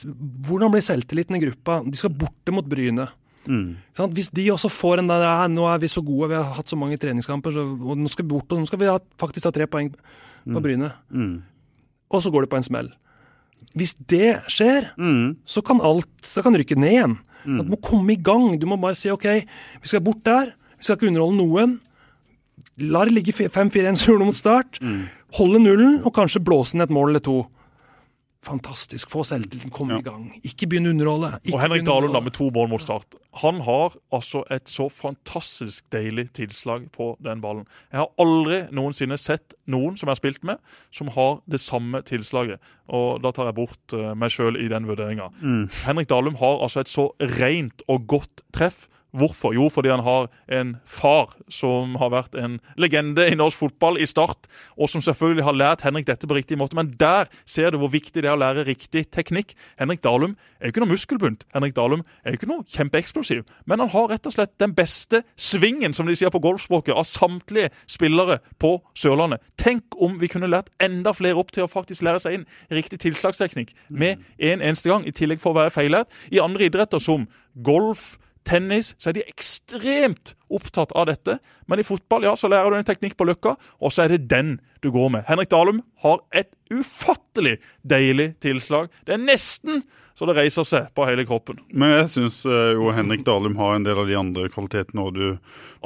hvordan blir selvtilliten i gruppa? De skal borte mot Bryne. Sant? Hvis de også får en der Nå er vi så gode, vi har hatt så mange treningskamper, så, og nå skal vi bort, og nå skal vi ha, faktisk ha tre poeng på Bryne. Og så går det på en smell. Hvis det skjer, så kan alt så kan rykke ned igjen. Mm. Du må komme i gang. Du må bare si OK, vi skal bort der. Vi skal ikke underholde noen. La det ligge 5-4-1-0 mot start. Holde nullen, og kanskje blåse inn et mål eller to. Fantastisk. Få selvtilliten, komme i gang. Ikke begynn å underholde. Ikke Og Henrik Dahlum da med to mål mot start. Han har altså et så fantastisk deilig tilslag på den ballen. Jeg har aldri noensinne sett noen som jeg har spilt med, som har det samme tilslaget. Og da tar jeg bort eh, meg sjøl i den vurderinga. Henrik Dahlum har altså et så rent og godt treff. Hvorfor? Jo, fordi han har en far som har vært en legende i norsk fotball i Start, og som selvfølgelig har lært Henrik dette på riktig måte. Men der ser du hvor viktig det er å lære riktig teknikk. Henrik Dahlum er jo ikke noe muskelbunt. Henrik Dahlum er jo ikke noe kjempeeksplosiv. Men han har rett og slett den beste svingen, som de sier på golfspråket, av samtlige spillere på Sørlandet. Tenk om vi kunne lært enda flere opp til å faktisk lære seg inn riktig tilslagsteknikk med en eneste gang, i tillegg for å være feillært. I andre idretter som golf, tennis, så er de ekstremt opptatt av dette. Men i fotball ja, så lærer du en teknikk på løkka, og så er det den du går med. Henrik Dahlum har et ufattelig deilig tilslag. Det er nesten så det reiser seg på hele kroppen. Men jeg syns jo Henrik Dalum har en del av de andre kvalitetene. òg du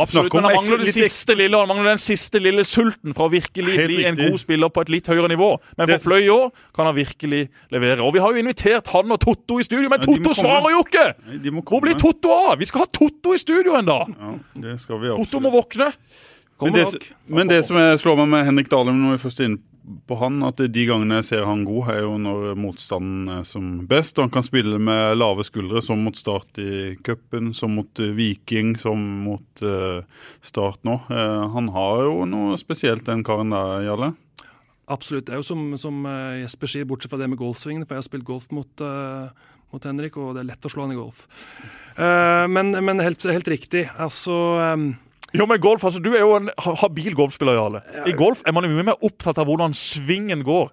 Absolutt, men han mangler det siste lille, han mangler den siste lille sulten for å virkelig bli en god spiller på et litt høyere nivå. Men Det- for Fløy i år kan han virkelig levere. Og vi har jo invitert han og Totto i studio, men Ja, Totto svarer jo ikke! Nei, Hvor blir Totto av? Vi skal ha Totto i studio en dag! Ja, det skal vi Totto må våkne. Men det, men det som jeg slår meg med Henrik Dahlum når vi først er inne på han, at de gangene jeg ser han god, er jo når motstanden er som best. Han kan spille med lave skuldre, som mot Start i cupen, som mot eh, Viking, som mot uh, Start nå. Uh, han har jo noe spesielt, den karen der, Jarle. Absolutt. Det er jo som, som Jesper sier, bortsett fra det med golfsvingene, for jeg har spilt golf mot, uh mot Henrik, og det er lett å slå han i golf. Uh, men men helt, helt riktig. Altså eh, Jo, men golf, altså, Du er jo en habil golfspiller, Jarle. I golf er man jo mye mer opptatt av hvordan svingen går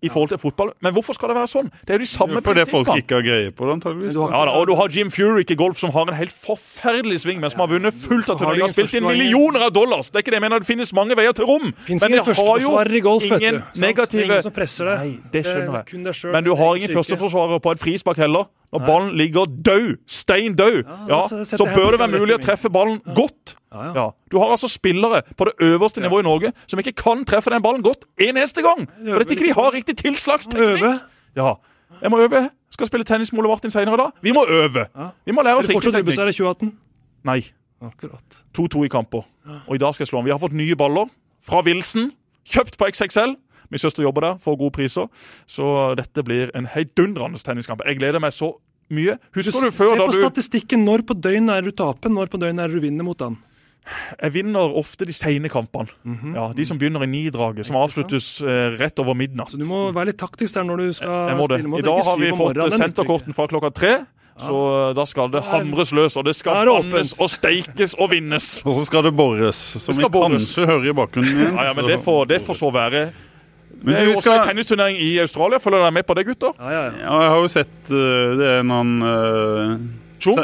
i forhold til fotball. Men hvorfor skal det være sånn? Det er jo de samme For det folk ikke har greie på det, antageligvis. Har- Ja, da, og du har Jim Furyk i golf som har en helt forferdelig sving, men som har vunnet fullt av turneringer og spilt inn millioner av dollars. Det er ikke det jeg mener. Det finnes mange veier til rom. Finnes men det har jo golf, ingen negative ingen som presser det. Nei, det skjønner er jeg. deg. Men du har ingen førsteforsvarer på et frispark heller. Når ballen ligger død, stein død, ja, så bør det være mulig å treffe ballen godt. Ja, ja. Ja. Du har altså spillere på det øverste nivået i Norge som ikke kan treffe den ballen godt en eneste gang. For at ikke de har riktig tilslagsteknikk. Ja. Jeg må øve. Skal spille tennis med Ole Martin senere i dag. Vi må øve. Vi må lære oss riktig teknikk. Er det 2018? Nei. 2-2 i kamper. Og i dag skal jeg slå ham. Vi har fått nye baller fra Wilson. Kjøpt på XXL. Min søster jobber der, får gode priser. Så dette blir en heidundrende tenniskamp. Jeg gleder meg så mye. Husker du før Se da på statistikken. Når på døgnet er du taper, når på døgnet er du vinner mot han. Jeg vinner ofte de seine kampene. ja, de som begynner i nidraget, som avsluttes eh, rett over midnatt. Så du må være litt taktisk der når du skal spille mot I dag har vi fått senterkorten fra klokka tre. Så eh, da skal det hamres løs, og det skal bannes og steikes og vinnes. Og så skal det bores, som vi kanskje hører i bakgrunnen. Ja, ja, men det får, det får så være. Men det er jo også skal- en tennisturnering i Australia. Følger dere med på det, gutter? Ja, ja, ja. Ja, jeg har jo sett uh, det er en annen uh, Tjom?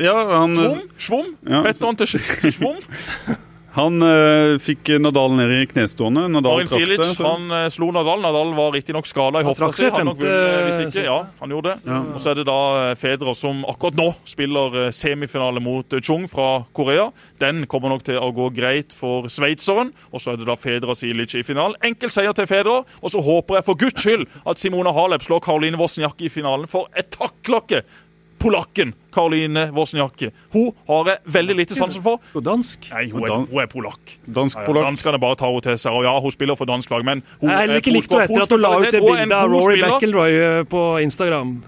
Ja, han, Svom? Svom? Ja, Heter han til Svom? Han uh, fikk Nadal ned i knestående. Nadal Marin trakk seg. så- han eh, slo Nadal. Nadal var riktignok skada i hofta si. Han, nok femte vunnet hvis ikke. Ja, han gjorde det. Og så er det da Fedra som akkurat nå spiller eh, semifinale mot eh, Chung fra Korea. Den kommer nok til å gå greit for sveitseren. Og så er det da Fedra Silic i finalen. Enkel seier til Fedra. Og så håper jeg for guds skyld at Simona Halep slår Karoline Wozniacki i finalen. For jeg takler ikke polakken Karoline Wozniacki. Hun har jeg veldig lite sansen for. Og dansk. Nei, hun er, hun er polakk. Ja, ja, Danskene bare tar henne til seg. Og ja, hun spiller for dansk lag, men hun Jeg har heller ikke er likt henne etter at hun la ut det bildet av Rory spiller. McIlroy eh, på Instagram.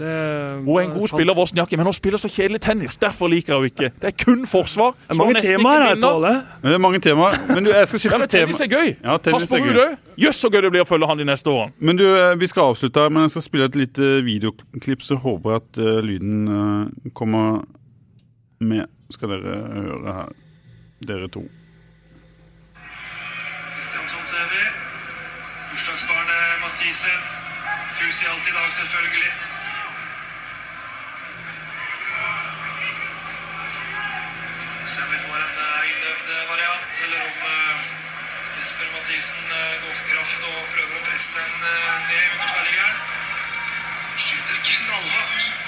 Det Hun er en god spiller, Wozniacki, men hun spiller så kjedelig tennis. Derfor liker jeg henne ikke. Det er kun forsvar. Det er mange temaer her, Tåle. Det er mange temaer. Men du, jeg skal Ja, men tennis er gøy. Ja, tennis Pass på Ruud òg. Jøss, så gøy det blir å følge han de neste årene. Men du, eh, vi skal avslutte her, men jeg skal spille et lite videoklipp, så håper jeg at uh, lyden uh, kommer med. Skal dere høre her, dere to. Kristiansson ser vi. Bursdagsbarnet Mathisen. Fusialt alt i dag, selvfølgelig. Se om vi får en eh, innøvd variant, eller om eh, Jesper Mathisen eh, går for kraft og prøver å presse den eh, ned under tverrliggeren. Skyter knallhardt.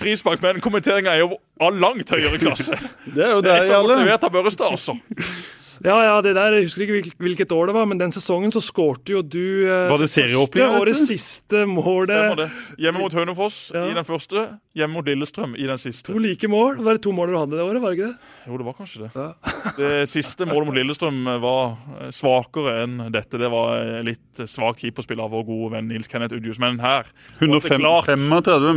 Frispark, men kommenteringa er jo av langt høyere klasse. Det er jo Det det er så motivert av Børrestad, altså. Ja, ja, det der, Jeg husker ikke hvilket år det var, men den sesongen så skårte jo du eh, Var det serieåpning, første det siste Stemmer det. Hjemme mot Hønefoss Ja. i den første, hjemme mot Lillestrøm i den siste. To like mål. Var det to mål du hadde det året? var det ikke det? Jo, det var kanskje det. Ja. Det siste målet mot Lillestrøm var eh, svakere enn dette. Det var eh, litt svakt keeperspill av vår gode venn Nils Kenneth Udjus. Men her var det klart. 135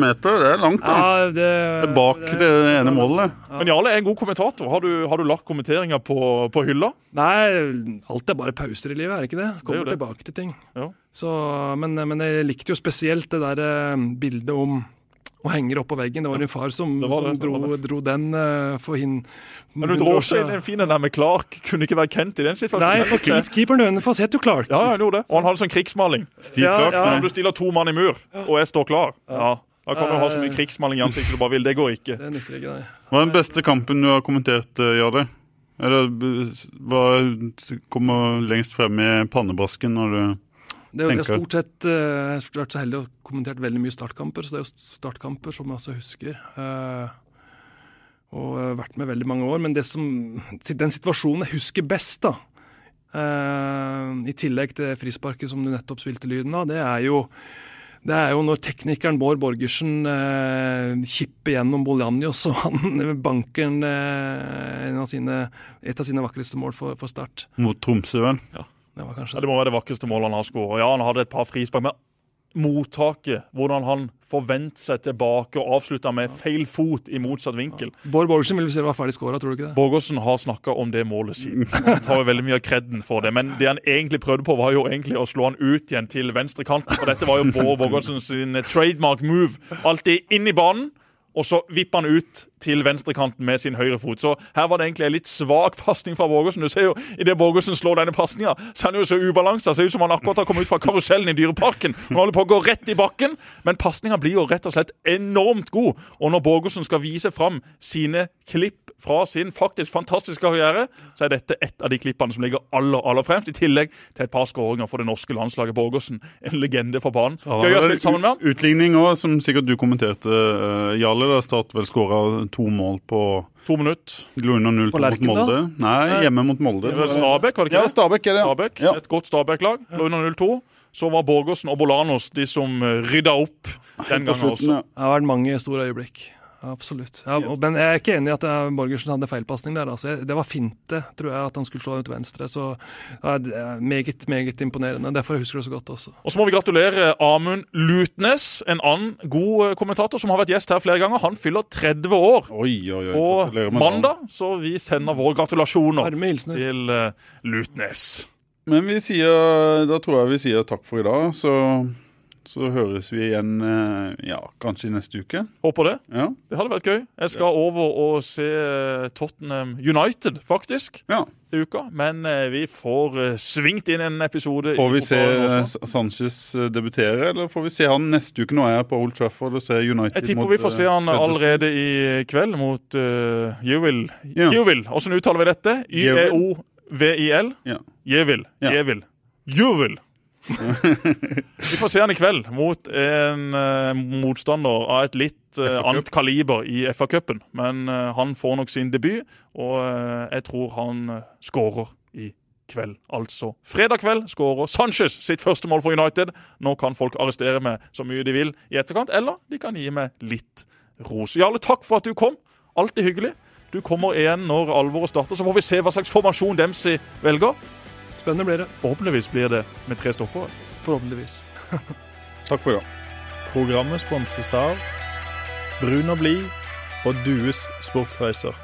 meter, det er langt, da. Ja, det, Det er bak det ene målet. Men Jarle er en god kommentator. Har du, har du lagt kommenteringa på, på hylla? Nei, alt er bare pauser i livet, er det ikke det? Kommer Det det. tilbake til ting. Ja. Så, men, men jeg likte jo spesielt det der eh, bildet om å henge det opp på veggen. Det var din far som, Det var som det, det dro, dro den uh, for hin... Men du 100 drar år også inn siden. en fin en der med Clark. Kunne ikke være Kent i den situasjonen. Nei, for keep, keeperen til het jo Clark. Ja, han gjorde det. Og han hadde sånn krigsmaling. Steve Ja, Clark, ja. Når du stiller to mann i mur, og jeg står klar, ja, da kan du ha så mye krigsmaling i ansiktet du bare vil. Det går ikke. Det nytter ikke, nei. Hva er den beste kampen du har kommentert, eh, Jarle? Eller hva kommer lengst frem i pannebasken når du Det tenker? det er stort sett eh, Jeg har vært så heldig å kommentert veldig mye startkamper, så det er jo startkamper som jeg også husker. Eh, og har vært med veldig mange år. Men det som, den situasjonen jeg husker best, da, eh, i tillegg til frisparket som du nettopp spilte lyden av, det er jo det er jo når teknikeren Bård Borgersen eh, kipper gjennom Bolanjos, og han banker en, eh, en av sine, et av sine vakreste mål for, for Start. Mot Tromsø, vel? Det var kanskje Ja, det må være det vakreste målet han har skåret. Ja, han hadde et par frispark, men mottaket, hvordan han forventer seg tilbake og avslutter med feil fot i motsatt vinkel. Bård Borgersen vil vi si var ferdig skåra, tror du ikke det? Borgersen har snakka om det målet siden. Han tar jo veldig mye av kreden for det. Men det han egentlig prøvde på, var jo egentlig å slå han ut igjen til venstre kant. Og dette var jo Bård Borgersen sin trademark move. Alltid inn i banen. Og så vipper han ut til venstrekanten med sin høyre fot. Så her var det egentlig en litt svak pasning fra Borgersen. Du ser jo, Idet Borgersen slår denne pasninga, så er han jo så ubalansa. Ser ut som han akkurat har kommet ut fra karusellen i Dyreparken. Han holder på å gå rett i bakken, men pasninga blir jo rett og slett enormt god. Og når Borgersen skal vise fram sine klipp fra sin faktisk fantastiske karriere, så er dette et av de klippene som ligger aller aller fremst. I tillegg til et par skåringer for det norske landslaget. Borgersen, en legende for banen. Gøy å spille sammen med han. Utligning òg, som sikkert du kommenterte, uh, Jarle. Da Start vel skåra to mål på To minutter. lå under 0 På mot? Molde. Nei, hjemme mot Molde. Det var Stabæk, var det ikke Ja. Stabæk er det. Stabæk, Ja. Et godt Stabæk-lag. Lå under 0-2. Så var Borgersen og Bolanos de som eh, rydda opp den gangen slutten, også. ja. Det har vært mange store øyeblikk. Absolutt. Ja, men jeg er ikke enig i at eh, Borgersen hadde feilpasning der. Altså. Det var finte, tror jeg, at han skulle slå ut venstre. Så ja, det er meget, meget imponerende. Derfor husker jeg det så godt også. Og så må vi gratulere Amund Lutnes, en annen god eh, kommentator som har vært gjest her flere ganger. Han fyller 30 år. Oi, oi, oi. Og mandag, så vi sender våre gratulasjoner til eh, Lutnes. Men vi sier, da tror jeg vi sier takk for i dag. Så, så høres vi igjen eh, ja, kanskje neste uke. Håper det. Ja. Det hadde vært gøy. Jeg skal over og se eh, Tottenham United, faktisk, ja. til uka. Men eh, vi får svingt inn en episode. Får vi se. Sanchez debutere, eller får vi se han neste uke? Nå er jeg på Old Trafford og ser United Jeg tipper mot, vi får se han allerede i kveld mot uh, Juvil. Ja. Hvordan uttaler vi dette? Y-e-o-v-i-l? Ja. Jevil. Jevil. Vi får se han i kveld mot en uh, motstander av et litt uh, annet kaliber i FA-cupen. Men uh, han får nok sin debut, og jeg tror han skårer i kveld. Altså fredag kveld skårer Sanchez sitt første mål for United. Nå kan folk arrestere meg så mye de vil i etterkant, eller de kan gi meg litt ros. Jarle, takk for at du kom. Alltid hyggelig. Du kommer igjen når alvoret starter, så får vi se hva slags formasjon Dempsey velger. Spennende blir det. Forhåpentligvis blir det med tre stoppere. Forhåpentligvis. Takk for i dag. Programmet sponses av Brun og blid og Dues sportsreiser.